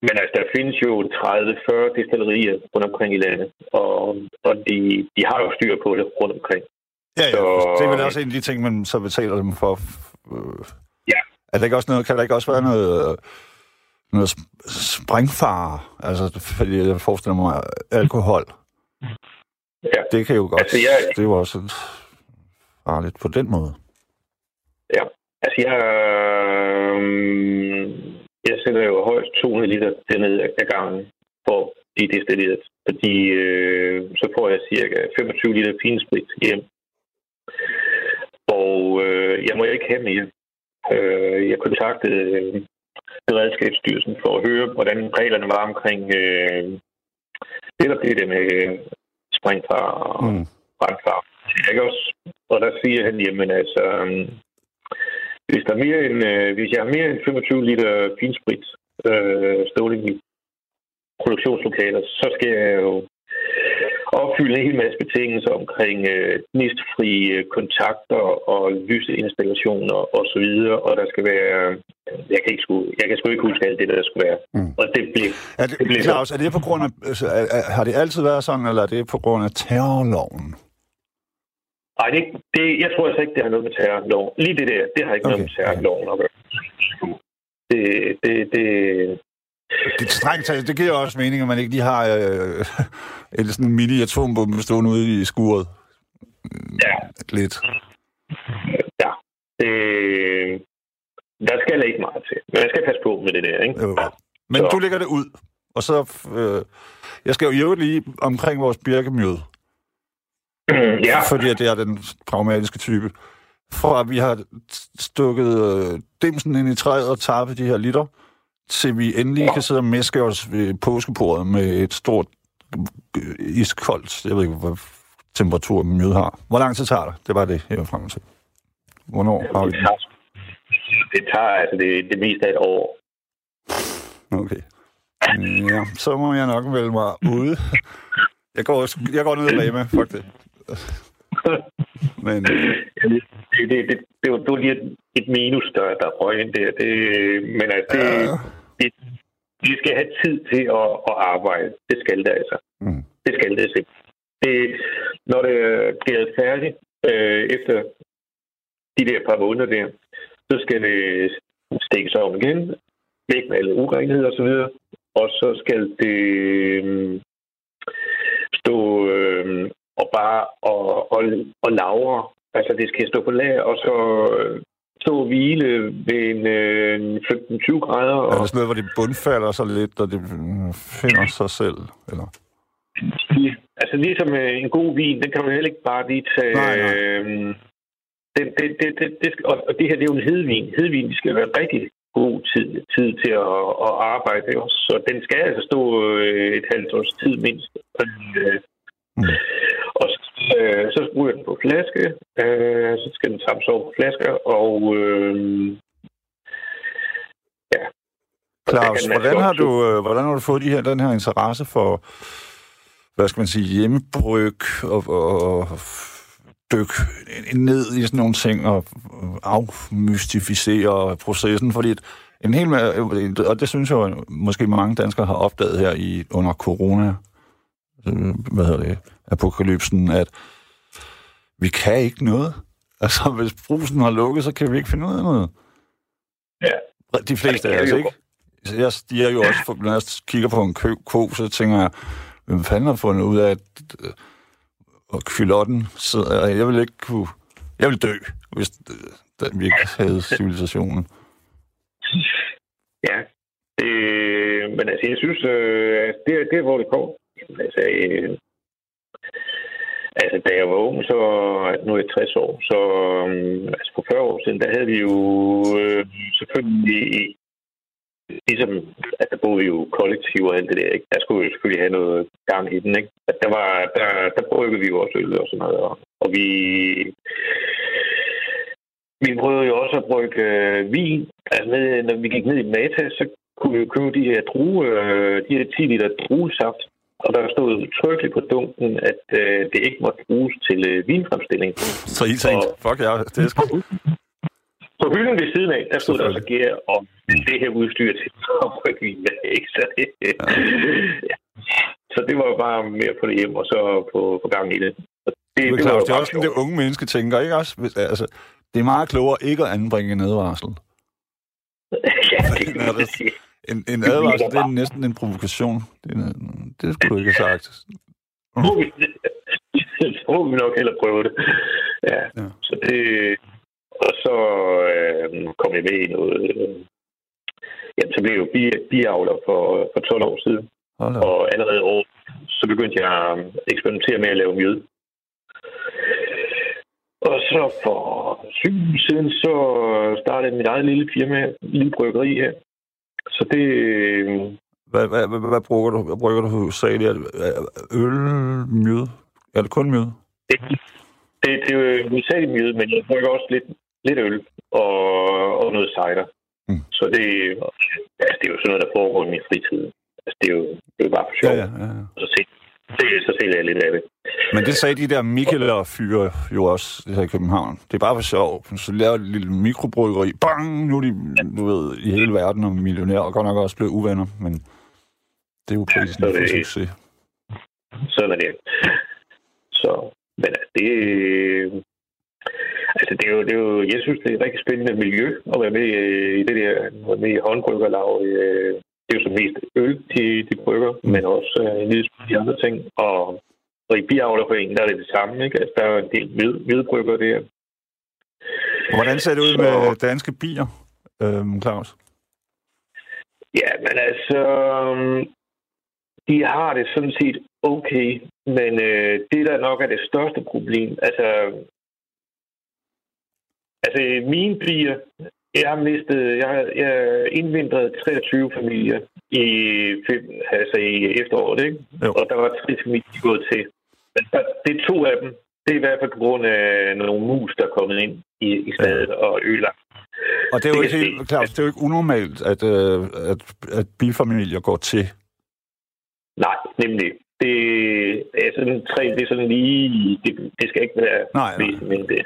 men altså, der findes jo 30-40 destillerier rundt omkring i landet, og, og de, de har jo styr på det rundt omkring. Ja, ja. Så, det er vel også en af de ting, man så betaler dem for. Øh, ja. Er der ikke også noget, kan der ikke også være noget noget springfare, altså fordi jeg forestiller mig alkohol. Ja. Det kan jo godt, altså, jeg, det er jo også farligt på den måde. Ja, altså jeg, øh, jeg sætter jo højst 200 liter dernede af gangen for de destilleret, fordi øh, så får jeg cirka 25 liter finsprit hjem. Og øh, jeg må ikke have mere. Øh, jeg kontaktede øh, Beredskabsstyrelsen for at høre, hvordan reglerne var omkring øh, der det det med springfar og mm. brandfar. Ikke også? Og der siger han, jamen altså, øh, hvis, der er mere end, øh, hvis jeg har mere end 25 liter finsprit øh, stående i produktionslokaler, så skal jeg jo opfylde en hel masse betingelser omkring øh, gnistfri øh, kontakter og lyseinstallationer og så videre, og der skal være... Jeg kan, ikke sku, jeg kan sgu ikke huske alt det, der skulle være. Mm. Og det blev... Er det, det blev Claus, er det på grund af... Har det altid været sådan, eller er det på grund af terrorloven? Nej, det, det, jeg tror altså ikke, det har noget med terrorloven. Lige det der, det har ikke okay. noget med terrorloven at gøre. Det, det, det, det strengt det giver også mening, at man ikke lige har øh, (laughs) en sådan en mini-atombombe stående ude i skuret. Ja. Lidt. Ja. Øh, der skal ikke meget til. Men man skal passe på med det der, ikke? Jo. Men så. du lægger det ud, og så... Øh, jeg skal jo lige omkring vores birkemjød. Ja. (clears throat) Fordi det er den pragmatiske type. Fra at vi har stukket øh, dimsen ind i træet og tappet de her liter, til vi endelig kan sidde og mæske os ved påskebordet med et stort øh, iskoldt, jeg ved ikke, hvad temperatur mjød har. Hvor lang tid tager det? Det var det, jeg var frem til. Hvornår har vi det? Det tager altså det, det meste af et år. Okay. Ja, så må jeg nok vælge mig ude. Jeg går, jeg går ned og med, faktisk. (laughs) Men... Det, det, det, det, det, var, det var lige et, minus, der, der røg ind der. Det, men altså, det, ja. det, vi skal have tid til at, at arbejde. Det skal det altså. Mm. Det skal det simpelthen. Det, når det er færdigt øh, efter de der par måneder der, så skal det stikkes om igen, væk med alle urenheder osv., og så skal det øh, stå øh, og bare og, og, og lavre. Altså, det skal stå på lag, og så øh, stå og hvile ved en, øh, 15-20 grader. Og... Er det sådan noget, hvor det bundfalder så lidt, og det finder sig selv? Eller? Altså, ligesom øh, en god vin, den kan man heller ikke bare lige tage... Nej, nej. Øh, det, det, det, det, det skal, og det her, det er jo en hedvin. Hedvin, de skal være rigtig god tid, tid til at, at arbejde også. Så den skal altså stå øh, et halvt års tid mindst. Mm. Øh, så bruger jeg den på flaske. Øh, så skal den samles over på flasker. Og øh, ja. Claus, hvordan har, du, øh, hvordan har du fået de her, den her interesse for, hvad skal man sige, hjemmebryg og, og, og dykke ned i sådan nogle ting og afmystificere processen, fordi en hel, og det synes jeg måske mange danskere har opdaget her i under corona, hvad hedder det, apokalypsen, at vi kan ikke noget. Altså, hvis brusen har lukket, så kan vi ikke finde ud af noget. Ja. De fleste af os, ikke? Jeg stiger jo også, når jeg kigger på en ko, så tænker jeg, hvem fanden har fundet ud af, at og kylotten sidder, jeg vil ikke kunne... Jeg vil dø, hvis den, vi ikke havde civilisationen. Ja, øh, men altså, jeg synes, øh, det, det er, hvor det går. Altså, øh, altså, da jeg var ung, så nu er jeg 60 år, så øh, altså for 40 år siden, der havde vi jo øh, selvfølgelig ligesom, at der boede vi jo kollektiv og alt det der, ikke? Der skulle vi jo selvfølgelig have noget gang i den, ikke? At der, var, der, der brugte vi jo også øl og sådan noget, og, og vi, vi prøvede jo også at brygge øh, vin. Altså, med, når vi gik ned i Mata, så kunne vi jo købe de her drue, øh, de her 10 liter druesaft, og der stod trykkeligt på dunken, at øh, det ikke måtte bruges til øh, vinfremstilling. Så I tænkte, og, fuck ja, det er sgu... På hylden ved siden af, der stod der også gear og det her udstyr til vin. Ikke? Så, det, ja. så det var jo bare mere på det hjem, og så på, på gang i det. det, det, det, Claus, det er også sådan, det unge menneske tænker, ikke også? Altså, det er meget klogere ikke at anbringe en advarsel. (laughs) ja, det, det, det, en, en advarsel, det er næsten en provokation. Det, det skulle du ikke have sagt. så (laughs) må vi nok hellere prøve det. Ja, ja. så det, og så øh, kom jeg med i noget... Øh, jamen, så blev jeg jo biavler for, for 12 år siden. Hold og allerede år, så begyndte jeg at eksperimentere med at lave mjød. Og så for syv siden, så startede jeg mit eget lille firma, lille bryggeri her. Så det... Øh, hvad, hvad, hvad, hvad bruger du? Hvad bruger du? Sagde det, øl, mjød? Er det kun mjød? Det, det, det er jo hovedsageligt mjød, men jeg bruger også lidt lidt øl og, og noget cider. Mm. Så det, altså, det er jo sådan noget, der foregår i min fritid. Altså, det er jo, det er jo bare for sjov. Ja, ja, ja. Så, se, det, så sælger jeg lidt af det. Men det sagde de der Mikkel og fyre jo også det her i København. Det er bare for sjov. Så laver et lille mikrobryggeri. Bang! Nu er de, du ved, i hele verden og millionærer, og godt nok også blevet uvenner. Men det er jo prisen ja, for succes. Sådan er det. Så, men det, Altså, det er, jo, det er jo, jeg synes, det er et rigtig spændende miljø at være med i det der, være med i håndbryggerlag. Øh, det er jo så mest øl, de, de brygger, mm. men også øh, en lille smule de andre ting. Og, og i biavlerforeningen, der er det det samme, ikke? Altså, der er en del hvid, hvidbrygger der. Hvordan ser det ud så... med danske bier, øh, Claus? Ja, men altså, de har det sådan set okay, men øh, det, der nok er det største problem, altså Altså, mine bier, jeg har mistet, jeg har jeg indvindret 23 familier i, altså i efteråret, ikke? Jo. Og der var tre familier gået til. Det er to af dem. Det er i hvert fald på grund af nogle mus, der er kommet ind i, i stedet ja. og ødelagt. Og det er jo ikke helt klart, det er jo ikke unormalt, at, øh, at, at bifamilier går til. Nej, nemlig. Det er sådan tre, det er sådan lige, det, det skal ikke være nej, nej. men det,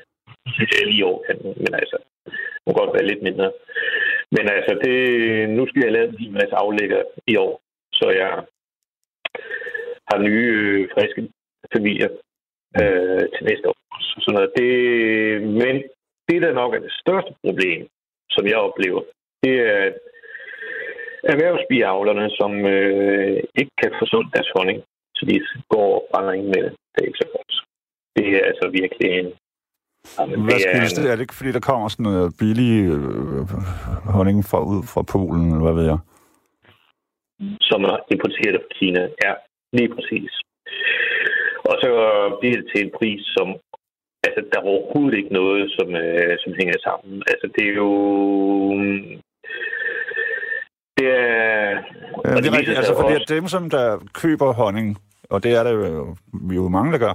det er lige over men altså, det må godt være lidt mindre. Men altså, det, nu skal jeg lave en masse aflægger i år, så jeg har nye, øh, friske familier øh, til næste år. Så sådan noget. Det, men det, der nok er det største problem, som jeg oplever, det er erhvervsbiavlerne, som øh, ikke kan få sundt deres honning, så de går og brænder ind med det. Det er ikke så godt. Det er altså virkelig en... Jamen, Hvad skyldes det? Er det ikke, fordi der kommer sådan noget billig øh, honning fra, ud fra Polen, eller hvad ved jeg? Som er importeret fra Kina. Ja, lige præcis. Og så bliver det til en pris, som altså, der er overhovedet ikke noget, som, øh, som hænger sammen. Altså, det er jo... Det er... Ja, det er rigtigt, altså, fordi at dem, som der køber honning, og det er der jo, vi jo mange, der gør,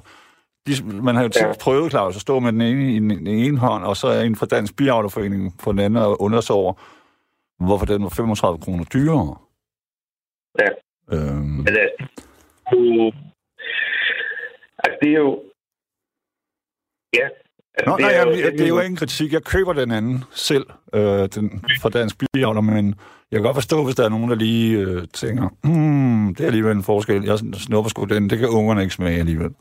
de, man har jo tit ja. prøvet, Claus, at stå med den ene i den ene hånd, og så er en fra Dansk Biavlerforening på den anden og undre sig over, hvorfor den var 35 kroner dyrere. Ja. Øhm. Men det, altså, det er jo Ja. Altså, Nå, det, nej, er jo, det, det er jo ingen kritik. Jeg køber den anden selv, øh, den fra Dansk Biavler, men jeg kan godt forstå, hvis der er nogen, der lige øh, tænker, hmm, det er alligevel en forskel. Jeg snupper sgu den. Det kan ungerne ikke smage alligevel.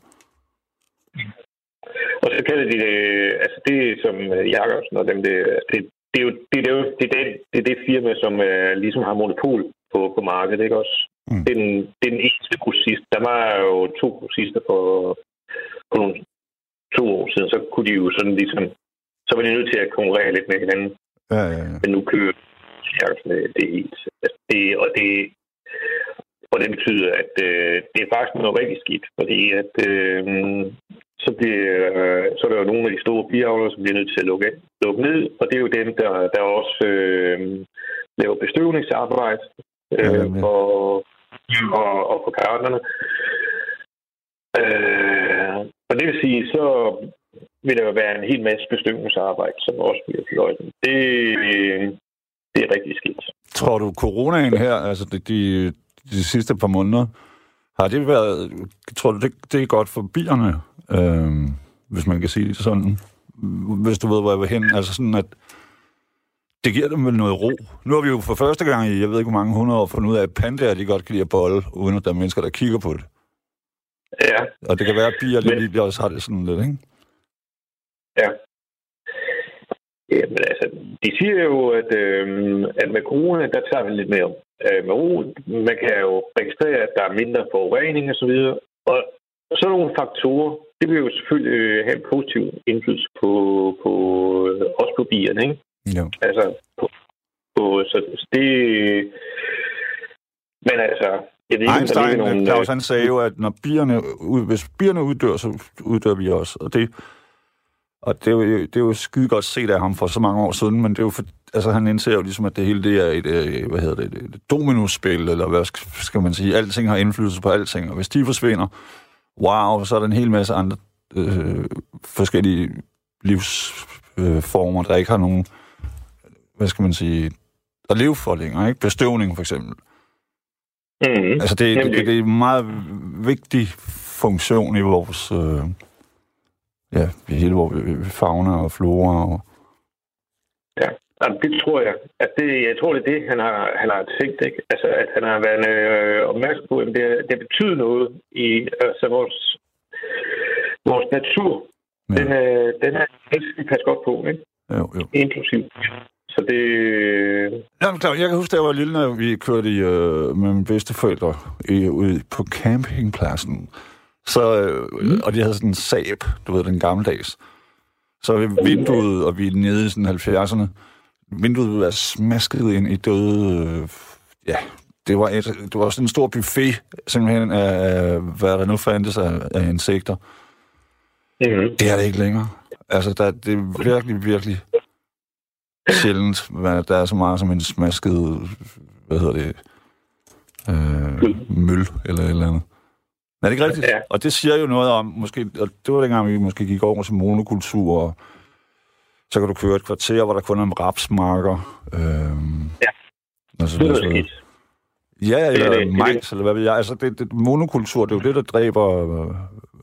Så kalder de det, altså det som øh, Jakobsen og dem, det, det, det, er jo, det, det, er jo, det, det, det er det firma, som uh, ligesom har monopol på, på markedet, ikke også? Mm. Det, er den, det er den eneste grossist. Der var jo to grossister på, på nogle to år siden, så kunne de jo sådan ligesom, så var de nødt til at konkurrere lidt med hinanden. Ja, ja, ja. Men nu kører det, det helt, altså det, og det, og det betyder, at øh, det er faktisk noget rigtig skidt, fordi at øh, så, bliver, øh, så er der jo nogle af de store biavler, som bliver nødt til at lukke, lukke ned, og det er jo dem, der, der også øh, laver bestøvningsarbejde øh, ja, ja. Og, og, på karterne. Øh, og det vil sige, så vil der jo være en hel masse bestøvningsarbejde, som også bliver fløjten. Det, det er rigtig skidt. Tror du, coronaen her, altså de, de, de sidste par måneder, har det været, tror du, det, det er godt for bierne, øh, hvis man kan sige det sådan? Hvis du ved, hvor jeg vil hen. Altså sådan, at det giver dem vel noget ro. Nu har vi jo for første gang i, jeg ved ikke hvor mange hundrede år, fundet ud af, at pandaer, de godt kan lide at bolle, uden at der er mennesker, der kigger på det. Ja. Og det kan være, at bier Men... lige også har det sådan lidt, ikke? Ja. Jamen altså, de siger jo, at, øh, at med corona, der tager vi lidt mere øh, med ro. Man kan jo registrere, at der er mindre forurening og så videre. Og sådan nogle faktorer, det vil jo selvfølgelig øh, have en positiv indflydelse på, på øh, også på bierne, ikke? Jo. Altså, på, på, så det... Men altså, jeg ved ikke, Einstein, der nogen... Claus, han sagde jo, at når bierne, hvis bierne uddør, så uddør vi også. Og det, og det er, jo, det er jo skide godt set af ham for så mange år siden, men det er jo for, altså han indser jo ligesom, at det hele det er et, øh, hvad hedder det, et dominospil, eller hvad skal man sige, alting har indflydelse på alting, og hvis de forsvinder, wow, så er der en hel masse andre øh, forskellige livsformer, øh, der ikke har nogen, hvad skal man sige, der lever for længere, ikke? Bestøvning for eksempel. Mm. Altså, det, det, det, det er en meget vigtig funktion i vores... Øh, ja, hele vores fauna og flora. Og... Ja, Jamen, det tror jeg. At det, jeg tror, det er det, han har, han har tænkt. Ikke? Altså, at han har været øh, opmærksom på, at det, det betyder noget i altså, vores, vores natur. Ja. Den, øh, den er, vi passe godt på, ikke? Jo, jo. Inklusiv så det... Ja, klar. Jeg kan huske, da jeg var lille, når vi kørte i, øh, med mine bedsteforældre i, ud på campingpladsen. Så, øh, mm. Og de havde sådan en sab, du ved, den gammeldags. Så vi vinduet, og vi er nede i sådan 70'erne, vinduet være smasket ind i døde... Øh, ja, det var, et, det var sådan en stor buffet, simpelthen, af, hvad der nu fandtes af, af insekter. Mm. Det er det ikke længere. Altså, der, det er virkelig, virkelig sjældent, hvad der er så meget som en smasket, hvad hedder det, øh, møl eller et eller andet. Er det ikke rigtigt? Ja. Og det siger jo noget om, måske, og det var dengang, vi måske gik over til monokultur, og så kan du køre et kvarter, hvor der kun er rapsmarker. Øh, ja, altså, det er skidt. Ja, eller det, det, majs, det, eller hvad ved jeg. Altså, det, det, monokultur, det er jo det, der dræber øh,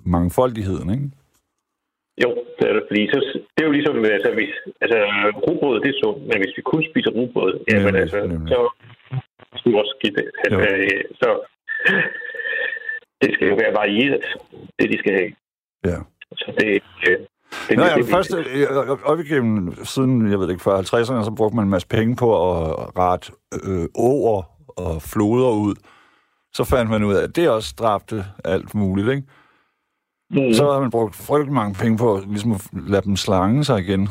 mangfoldigheden, ikke? Jo, det er det, fordi så, det er jo ligesom, altså, hvis, altså rugbrød, det er sundt, men hvis vi kun spiser rugbrød, ja, men altså, nemlig. så skal også skidt. Altså, så det skal jo være varieret, det de skal have. Ja. Så det, øh, det, Nå, ja, det, først, øh, op igennem, siden, jeg ved ikke, før 50'erne, så brugte man en masse penge på at rette øh, over og floder ud. Så fandt man ud af, at det også dræbte alt muligt, ikke? Mm. Så har man brugt frygtelig mange penge på ligesom at lade dem slange sig igen.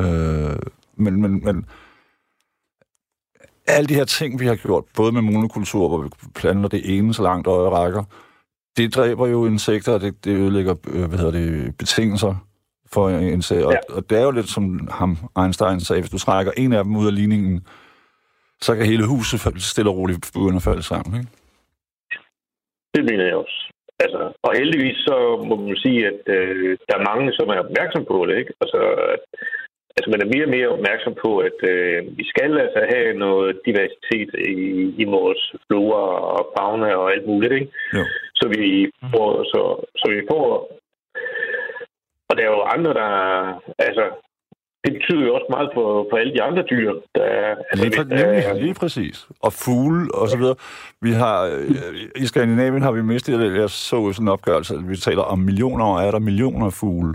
Øh, men, men, men alle de her ting, vi har gjort, både med monokultur, hvor vi planter det ene så langt øje rækker, det dræber jo insekter, og det, det ødelægger øh, hvad hedder det, betingelser for insekter. Ja. Og, og det er jo lidt som ham Einstein sagde, hvis du trækker en af dem ud af ligningen, så kan hele huset stille og roligt begynde at falde sammen. Ikke? Det mener jeg også. Altså, og heldigvis så må man sige, at øh, der er mange, som er opmærksom på det. Ikke? Altså, altså man er mere og mere opmærksom på, at øh, vi skal altså have noget diversitet i, i vores flora og fauna og alt muligt. Ikke? Jo. Så vi får, så, så vi får og der er jo andre, der... Altså, det betyder jo også meget for, for alle de andre dyr. Der, altså, lige, der, nemlig, lige præcis. Og fugle og så videre. Vi har, øh, I Skandinavien har vi mistet, jeg så sådan en opgørelse, at vi taler om millioner, og er der millioner af fugle.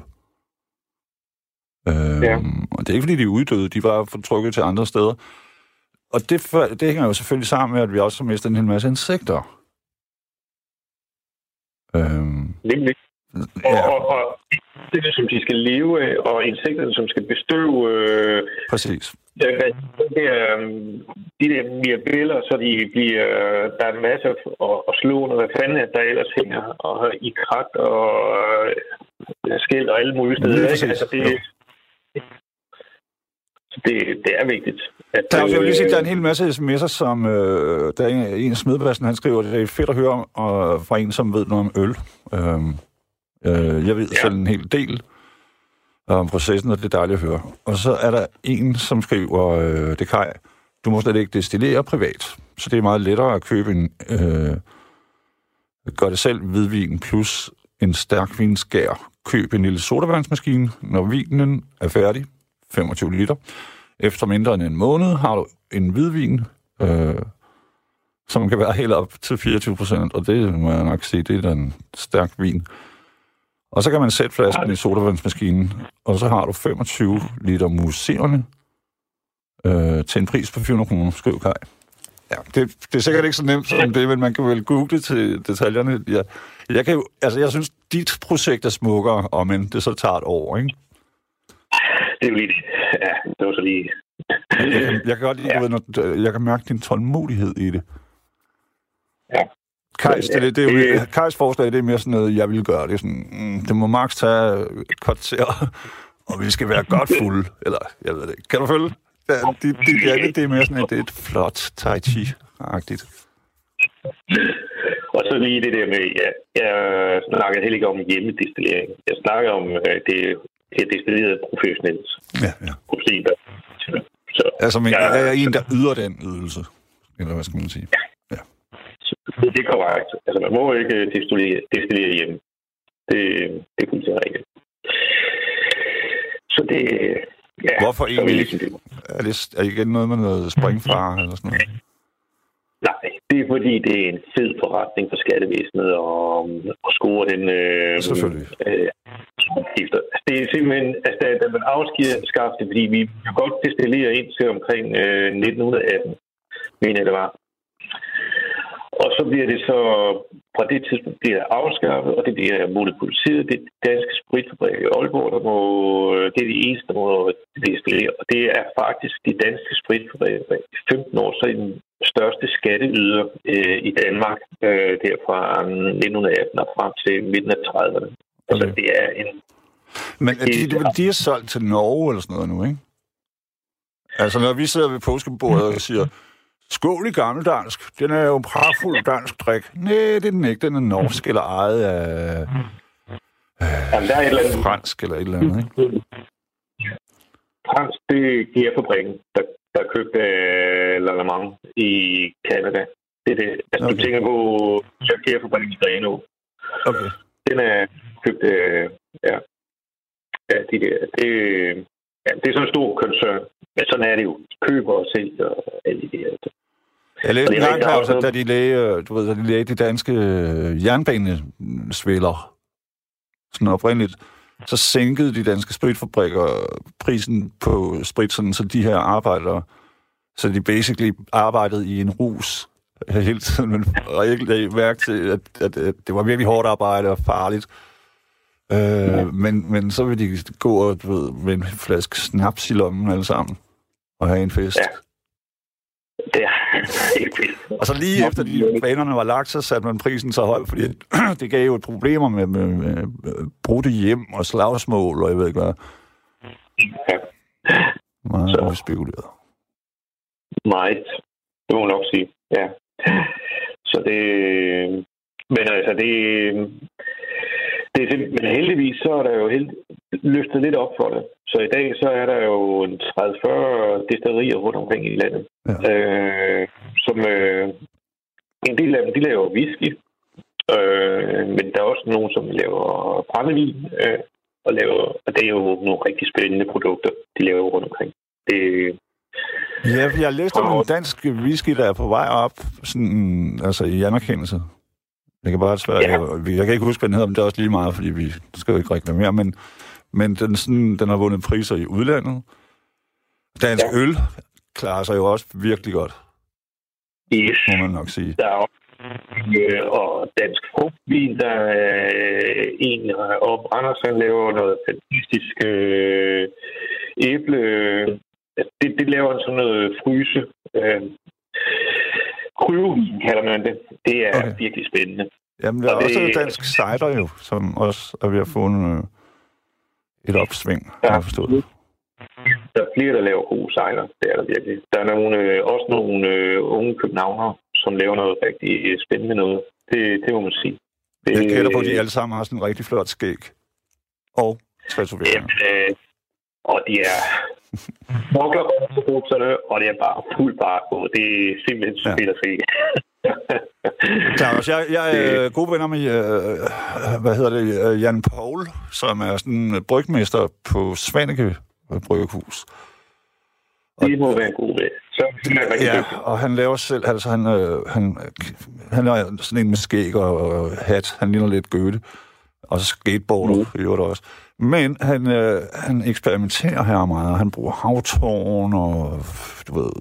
Øhm, ja. Og det er ikke, fordi de er uddøde, de var fortrykket til andre steder. Og det, det hænger jo selvfølgelig sammen med, at vi også har mistet en hel masse insekter. Øhm, Nemlig. Ja. Og, og, og det, som de skal leve af, og insekterne, som skal bestøve... Øh, Præcis. Det er, de der mirabeller, så de bliver... Der er en masse at, at slå under, hvad fanden er der ellers hænger, og i krat og øh, skæld og alle mulige steder. Ikke? Altså, det, det, det er vigtigt. At, der, er, jeg vil lige sige, der er en hel masse sms'er, som øh, der er en, en han skriver, det er fedt at høre om, og fra en, som ved noget om øl. Øh, Øh, jeg ved ja. selv en hel del om processen, og det er dejligt at høre. Og så er der en, som skriver, øh, det kan du må slet ikke destillere privat, så det er meget lettere at købe en øh, gør det selv hvidvin plus en stærk vinskær. Køb en lille sodavandsmaskine, når vinen er færdig, 25 liter. Efter mindre end en måned har du en hvidvin, øh, som kan være helt op til 24 procent, og det må jeg nok sige, det er en stærk vin. Og så kan man sætte flasken i sodavandsmaskinen, og så har du 25 liter muserende øh, til en pris på 400 kroner, skriv Kai. Ja, det, det er sikkert ikke så nemt som det, men man kan vel google til detaljerne. Ja, jeg, kan jo, altså, jeg synes, dit projekt er smukkere, og men det så tager et år, ikke? Det er jo lige det. Ja, det var så lige... jeg, jeg kan godt lide, ja. du ved, jeg kan mærke din tålmodighed i det. Ja, Kajs, det, det, det, er jo, Kajs forslag, det er mere sådan noget, jeg vil gøre. Det, er sådan, mm, det må maks tage et kvarter, og vi skal være godt fulde. Eller, jeg ved det ikke. Kan du følge? Det, det, det, det, det er mere sådan et, et flot tai chi-agtigt. Og så lige det der med, ja, jeg snakker heller ikke om hjemmedestillering. Jeg snakker om øh, det, det er destilleret professionelt. Ja, ja. Så, altså, men jeg, er en, der yder den ydelse? Eller hvad skal man sige? Ja. Det er korrekt. Altså, man må ikke destillere, destillere hjemme. Det, det er fuldstændig rigtigt. Så det... Ja, Hvorfor egentlig ikke? Er det, er det igen noget med noget springfar eller sådan noget? Nej, det er fordi, det er en fed forretning for skattevæsenet og, og score den... Øh, Selvfølgelig. Øh, altså, det er simpelthen, altså, da man afskaffer det, fordi vi kan godt destillere ind til omkring øh, 1918, mener jeg det var. Og så bliver det så, fra det tidspunkt bliver det afskaffet, og det bliver monopoliseret. Det danske spritfabrik i Aalborg, der må, det er det eneste, der må destillere. Og det er faktisk de danske spritfabrikker i 15 år, så er den største skatteyder øh, i Danmark, øh, der fra 1918 og frem til midten af 30'erne. Okay. Altså, det er en... Men er de, de, de er solgt til Norge eller sådan noget nu, ikke? Altså, når vi sidder ved påskebordet og siger, skål i gammeldansk, den er jo en pragtfuld dansk drik. Nej, det er den ikke. Den er norsk eller ejet af Jamen, der er et eller andet. fransk eller et eller andet, ikke? Fransk, det er GR-fabrikken, der, der købte Lalamang i Canada. Det er det. Altså, okay. Du tænker på GR-fabrikken i Greno. Okay. Den er købt uh, ja, ja, de der. Det, ja, det er sådan en stor koncern. Men sådan er det jo. De køber og sælger og alle de der. Jeg læste en gang, Claus, at da de lagde, du ved, da de lagde de danske øh, jernbanesvælder, sådan oprindeligt, så sænkede de danske spritfabrikker prisen på sprit, sådan, så de her arbejdere, så de basically arbejdede i en rus hele tiden, men og ikke lagde mærke til, at, at, at det var virkelig hårdt arbejde og farligt. Øh, men, men så vil de gå og, du ved, med en flaske snaps i lommen alle sammen og have en fest. Ja. Det er (laughs) helt vildt. Og så lige efter de banerne var lagt, så satte man prisen så højt, fordi (clears throat) det gav jo problemer med, med, med, brudte hjem og slagsmål, og jeg ved ikke hvad. Ja. Meget Så. så. spekuleret. Meget. Det må man nok sige. Ja. Så det... Men altså, det... det er simpelthen, men heldigvis så er der jo held, løftet lidt op for det. Så i dag så er der jo en 30-40 destillerier rundt omkring i landet. Ja. Øh, som øh, en del af dem, de laver whisky. Øh, men der er også nogen, som laver brændevin. Øh, og, laver, og det er jo nogle rigtig spændende produkter, de laver rundt omkring. Det, Ja, jeg læste om en dansk whisky, der er på vej op, sådan, altså i anerkendelse. Jeg kan bare svære, Ja. jeg, jeg kan ikke huske, hvad den hedder, men det er også lige meget, fordi vi skal jo ikke reklamere, men, men den, sådan, den har vundet priser i udlandet. Dansk Ja. øl klarer sig jo også virkelig godt, yes. må man nok sige. Der er også, øh, og dansk frugtvin, der er øh, en, og Anders han laver noget fantastisk øh, æble. Det, det laver sådan noget fryse. Øh, krydevin kalder man det. Det er okay. Virkelig spændende. Jamen, der er Og også det- dansk cider jo, som også er ved at få en, øh, et opsving, Ja. har jeg forstået. Der er flere, der laver gode sejler. Det er der virkelig. Der er nogle, øh, også nogle øh, unge københavnere, som laver noget rigtig spændende noget. Det, det må man sige. Det, Jeg gætter på, at de alle sammen har sådan en rigtig flot skæg. Og tatoveringer. Jamen, øh, og de er smokler på bukserne, og det er bare fuld bare på. Det er simpelthen så Ja. fedt at se. (laughs) Claus, jeg, jeg er gode venner med, øh, hvad hedder det, øh, Jan Paul, som er sådan brygmester på Svanike Bryghus. det må være en god ved. Så er Ja, dygtig. og han laver selv, altså han, øh, han, han er sådan en med skæg og, og hat, han ligner lidt Goethe, og så skateboarder mm. i øvrigt også. Men han, øh, han eksperimenterer her meget, han bruger havtårn og, du ved,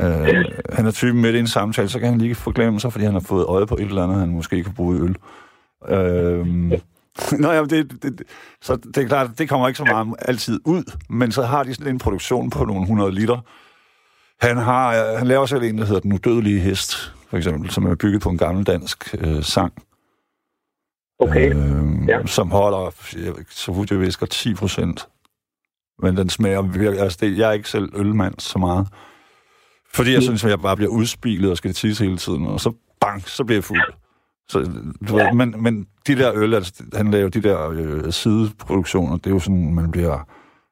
øh, han er typen midt i en samtale, så kan han lige forglemme sig, fordi han har fået øje på et eller andet, han måske kan bruge i øl. Øh, (laughs) Nå, jamen, det, det, det, så det er klart, det kommer ikke så meget altid ud, men så har de sådan en produktion på nogle 100 liter, han, har, øh, han laver selv en, der hedder Den Udødelige Hest, for eksempel, som er bygget på en gammel dansk øh, sang. Okay. Øh, Ja. Som holder, så vidt jeg visker, 10 procent. Men den smager virkelig... Altså, det, jeg er ikke selv ølmand så meget. Fordi jeg synes, at jeg bare bliver udspilet og skal tisse hele tiden, og så bang, så bliver jeg fuld. Så, du ja. ved, men, men de der øl, altså, han laver de der øh, sideproduktioner, det er jo sådan, man bliver...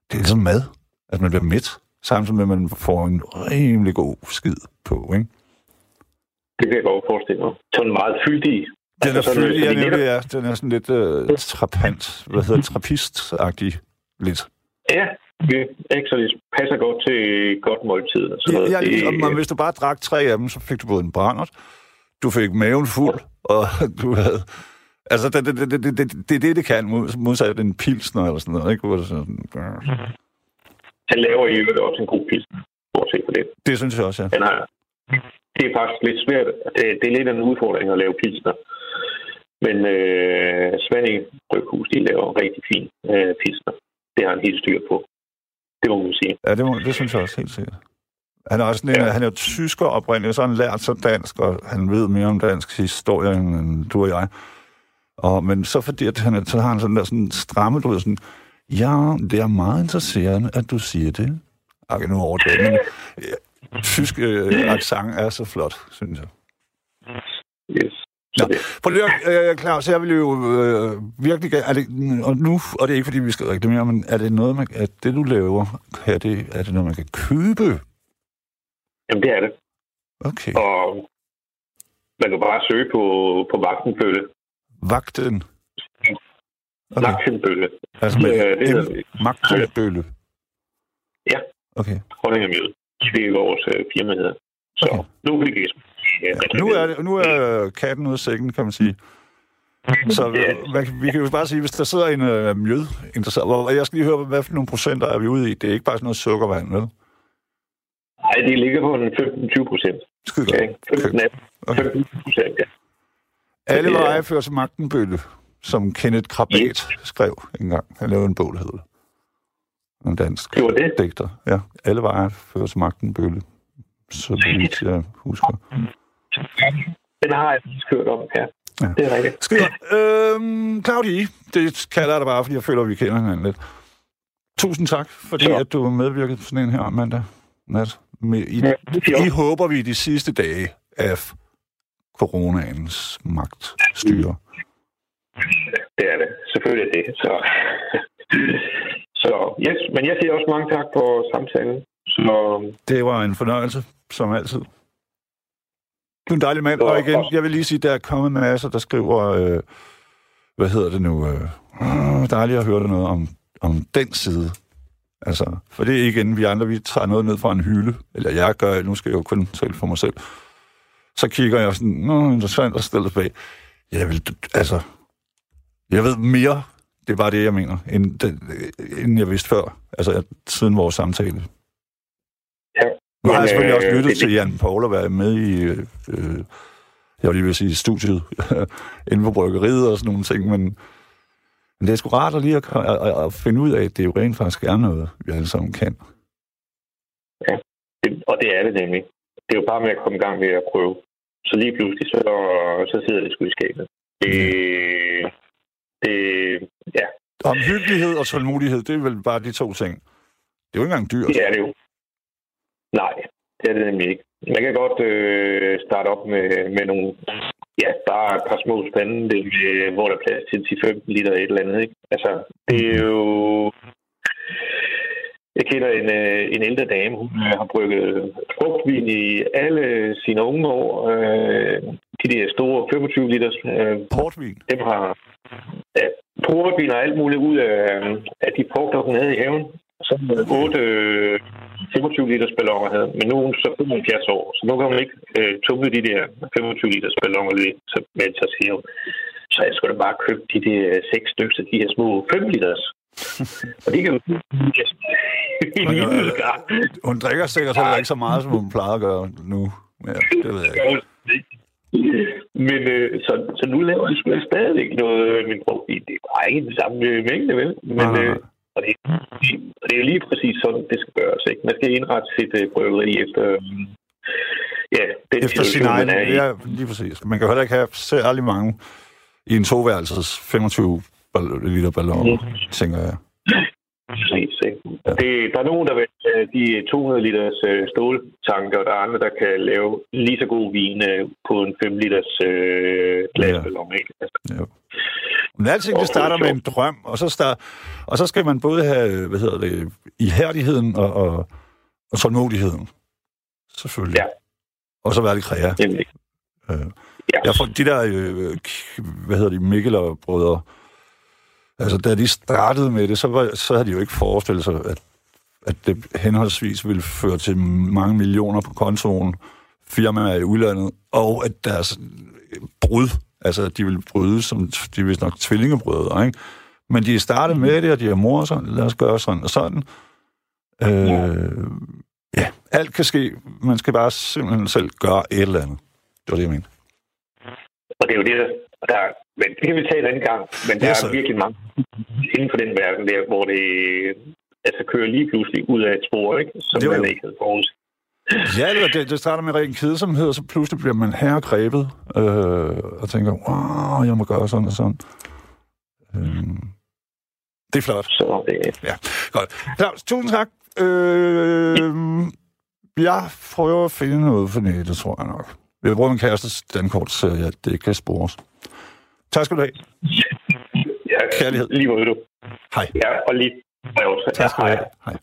Det er ligesom mad, at man bliver mæt, samtidig med, at man får en rimelig god skid på, ikke? Det kan jeg godt forestille mig. Sådan meget fyldig. Den er fyldig, ja, nemlig, ja. Den er sådan lidt øh, trapant, hvad hedder det, trapist-agtig lidt. Ja, det er ikke så det passer godt til godt måltid. Og sådan Ja, noget. ja, Det- ligesom, men hvis du bare drak tre af dem, så fik du både en brændert, du fik maven fuld, og (laughs) du havde... Altså, det, det, det, det, det, det, det er det, det kan, mod- modsat en pilsner eller sådan noget, ikke? Hvor det, sådan, Han laver i øvrigt også en god pilsen. Bortset fra det. det synes jeg også, ja. Har, det er faktisk lidt svært. Det, det er lidt en udfordring at lave pilsner. Men øh, Svending Bryghus, de laver rigtig fin øh, pilsner. Det har han helt styr på. Det må man sige. Ja, det, må, det synes jeg også helt sikkert. Han er også en, Ja. han er jo tysker oprindeligt, så har han lært sig dansk, og han ved mere om dansk historie, end du og jeg. Og, men så fordi, at han, så har han sådan der sådan stramme, du ved, sådan, ja, det er meget interesserende, at du siger det. Okay, nu overdrevet, men øh, tysk øh, accent er så flot, synes jeg. Yes. Ja. Prøv lige at, øh, Claus, jeg vil jo øh, virkelig er det, og nu, og det er ikke fordi, vi skal reklamere, men er det noget, man, er det du laver, er det, er det noget, man kan købe? Jamen, det er det. Okay. Og man kan bare søge på, på Vagtenbølle. Vagten? Okay. Vagtenbølle. Altså med Øh, det hedder. Magtenbølle? Ja. Okay. Honningemjød. Det er vores øh, firma hedder. Så Okay. nu kan vi ja, Nu er, det, nu er katten ude af sækken, kan man sige. Så Ja. hvad, vi kan jo bare sige, hvis der sidder en øh, mjød interesseret, hvor, jeg skal lige høre, hvad for nogle procenter er vi ude i? Det er ikke bare sådan noget sukkervand, vel? Nej, det ligger på en 15-20 procent. Skide godt. Okay. 15 Okay. 15 procent, ja. Alle veje fører til magtenbølle, som Kenneth Krabat skrev engang. Han lavede en bog, der hedder En dansk Det var det. digter. Ja, alle veje fører til magtenbølle. Så vidt jeg husker. Den har jeg lige hørt om, ja. Ja. Det er rigtigt. Godt. Øhm, Claudi, det kalder jeg dig bare, fordi jeg føler, at vi kender hinanden lidt. Tusind tak, fordi Så. at du medvirkede på sådan en her mandag nat. Med, i, Ja, I håber vi de sidste dage af coronaens magtstyre. Det er det. Selvfølgelig er det. Så, så yes, men jeg siger også mange tak for samtalen. Så Det var en fornøjelse, som altid. Du er en dejlig mand, og igen, jeg vil lige sige, der er kommet masser, der skriver, øh, hvad hedder det nu, øh, dejligt at høre noget om, om den side. Altså, for det er igen, vi andre, vi tager noget ned fra en hylde, eller jeg gør, nu skal jeg jo kun tale for mig selv. Så kigger jeg sådan, nå, interessant, og stiller tilbage. Jeg vil, altså, jeg ved mere, det er bare det, jeg mener, end, end jeg vidste før, altså siden vores samtale. Ja. Nu har jeg selvfølgelig også øh, lyttet det- til Jan Paul og været med i, øh, øh, jeg vil lige vil sige, studiet (laughs) inden for bryggeriet og sådan nogle ting, men, men det er sgu rart at lige at, at, at, finde ud af, at det jo rent faktisk er noget, vi alle sammen kan. Det, og det er det nemlig. Det er jo bare med at komme i gang med at prøve. Så lige pludselig, så, så sidder det sgu i skabet. Det, det, ja, Omhyggelighed og tålmodighed, det er vel bare de to ting. Det er jo ikke engang dyrt. det er det jo. Nej, det er det nemlig ikke. Man kan godt øh, starte op med, med nogle, ja, bare et par små spande, det, øh, hvor der er plads til 10-15 liter et eller andet. Ikke? Altså, det er jo... Jeg kender en, øh, en ældre dame, hun øh, har brygget frugtvin i alle sine unge år. Øh, de der store 25 liters, øh, Portvin. dem har ja, portvin og alt muligt ud af, af de frugter, hun havde i haven. Så otte øh, 25 liters balloner havde, men nu er hun så 75 år, så nu kan hun ikke øh, tumle de der 25 liters balloner lidt, så, men så siger hun, så jeg skulle da bare købe de der seks stykker, de her små 5 liters. (laughs) og de kan øh, (laughs) middelgang. Hun drikker sikkert heller ikke så meget, som hun plejer at gøre nu. Ja, det ved jeg ikke. Men øh, så, så nu laver jeg sgu stadigvæk noget øh, min profil. Det er bare ikke den samme øh, mængde, vel? Men, Nej, nej, øh, nej. Og, det, og det er jo lige præcis sådan, det skal gøres. Ikke? Man skal indrette sit øh, bryggeri efter, øh, ja, den Efter sin egen... man er i. Ja, lige præcis. Man kan jo heller ikke have særlig mange i en toværelses 25 ball- liter balloner, tænker jeg. Præcis, ikke? Det, der er nogen, der vil have de 200 liters øh, ståltanker, og der er andre, der kan lave lige så god vin øh, på en 5 liters øh, glasballon. Ikke? Altså, Jo. Men alting, det starter med en drøm, og så, start, og så skal man både have, hvad hedder det, ihærdigheden og, og, og tålmodigheden. Selvfølgelig. Ja. Og så være lidt nemlig. Øh, Ja. jeg får de der, øh, hvad hedder de, Mikkeler brødre, altså da de startede med det, så, var, så havde de jo ikke forestillet sig, at, at det henholdsvis ville føre til mange millioner på kontoen, firmaer i udlandet, og at deres brud, altså de ville bryde som, de er vist nok tvillingebrødre, ikke? Men de er startet med det, og de har mor sådan, lad os gøre sådan og sådan. Øh, ja, alt kan ske. Man skal bare simpelthen selv gøre et eller andet. Det var det, jeg mente. Og det er jo det, der, men det kan vi tage en anden gang, men der Ja, er så. virkelig mange inden for den verden der, hvor det altså kører lige pludselig ud af et spor, ikke? som Jo, jo. man ikke havde forudset. Ja, eller det, det starter med ren kedsomhed, og så pludselig bliver man herregrebet øh, og tænker, wow, jeg må gøre sådan og sådan. Øh, det er flot. Så det, Ja, godt. Claus, tusind tak. Øh, jeg prøver at finde noget for nettet, tror jeg nok. Jeg bruger min kæreste dankort, så ja, det kan spores. Tak skal du have. Ja, Kærlighed. Lige måde, du. Hej. Ja, og lige. Tak skal du have. Hej.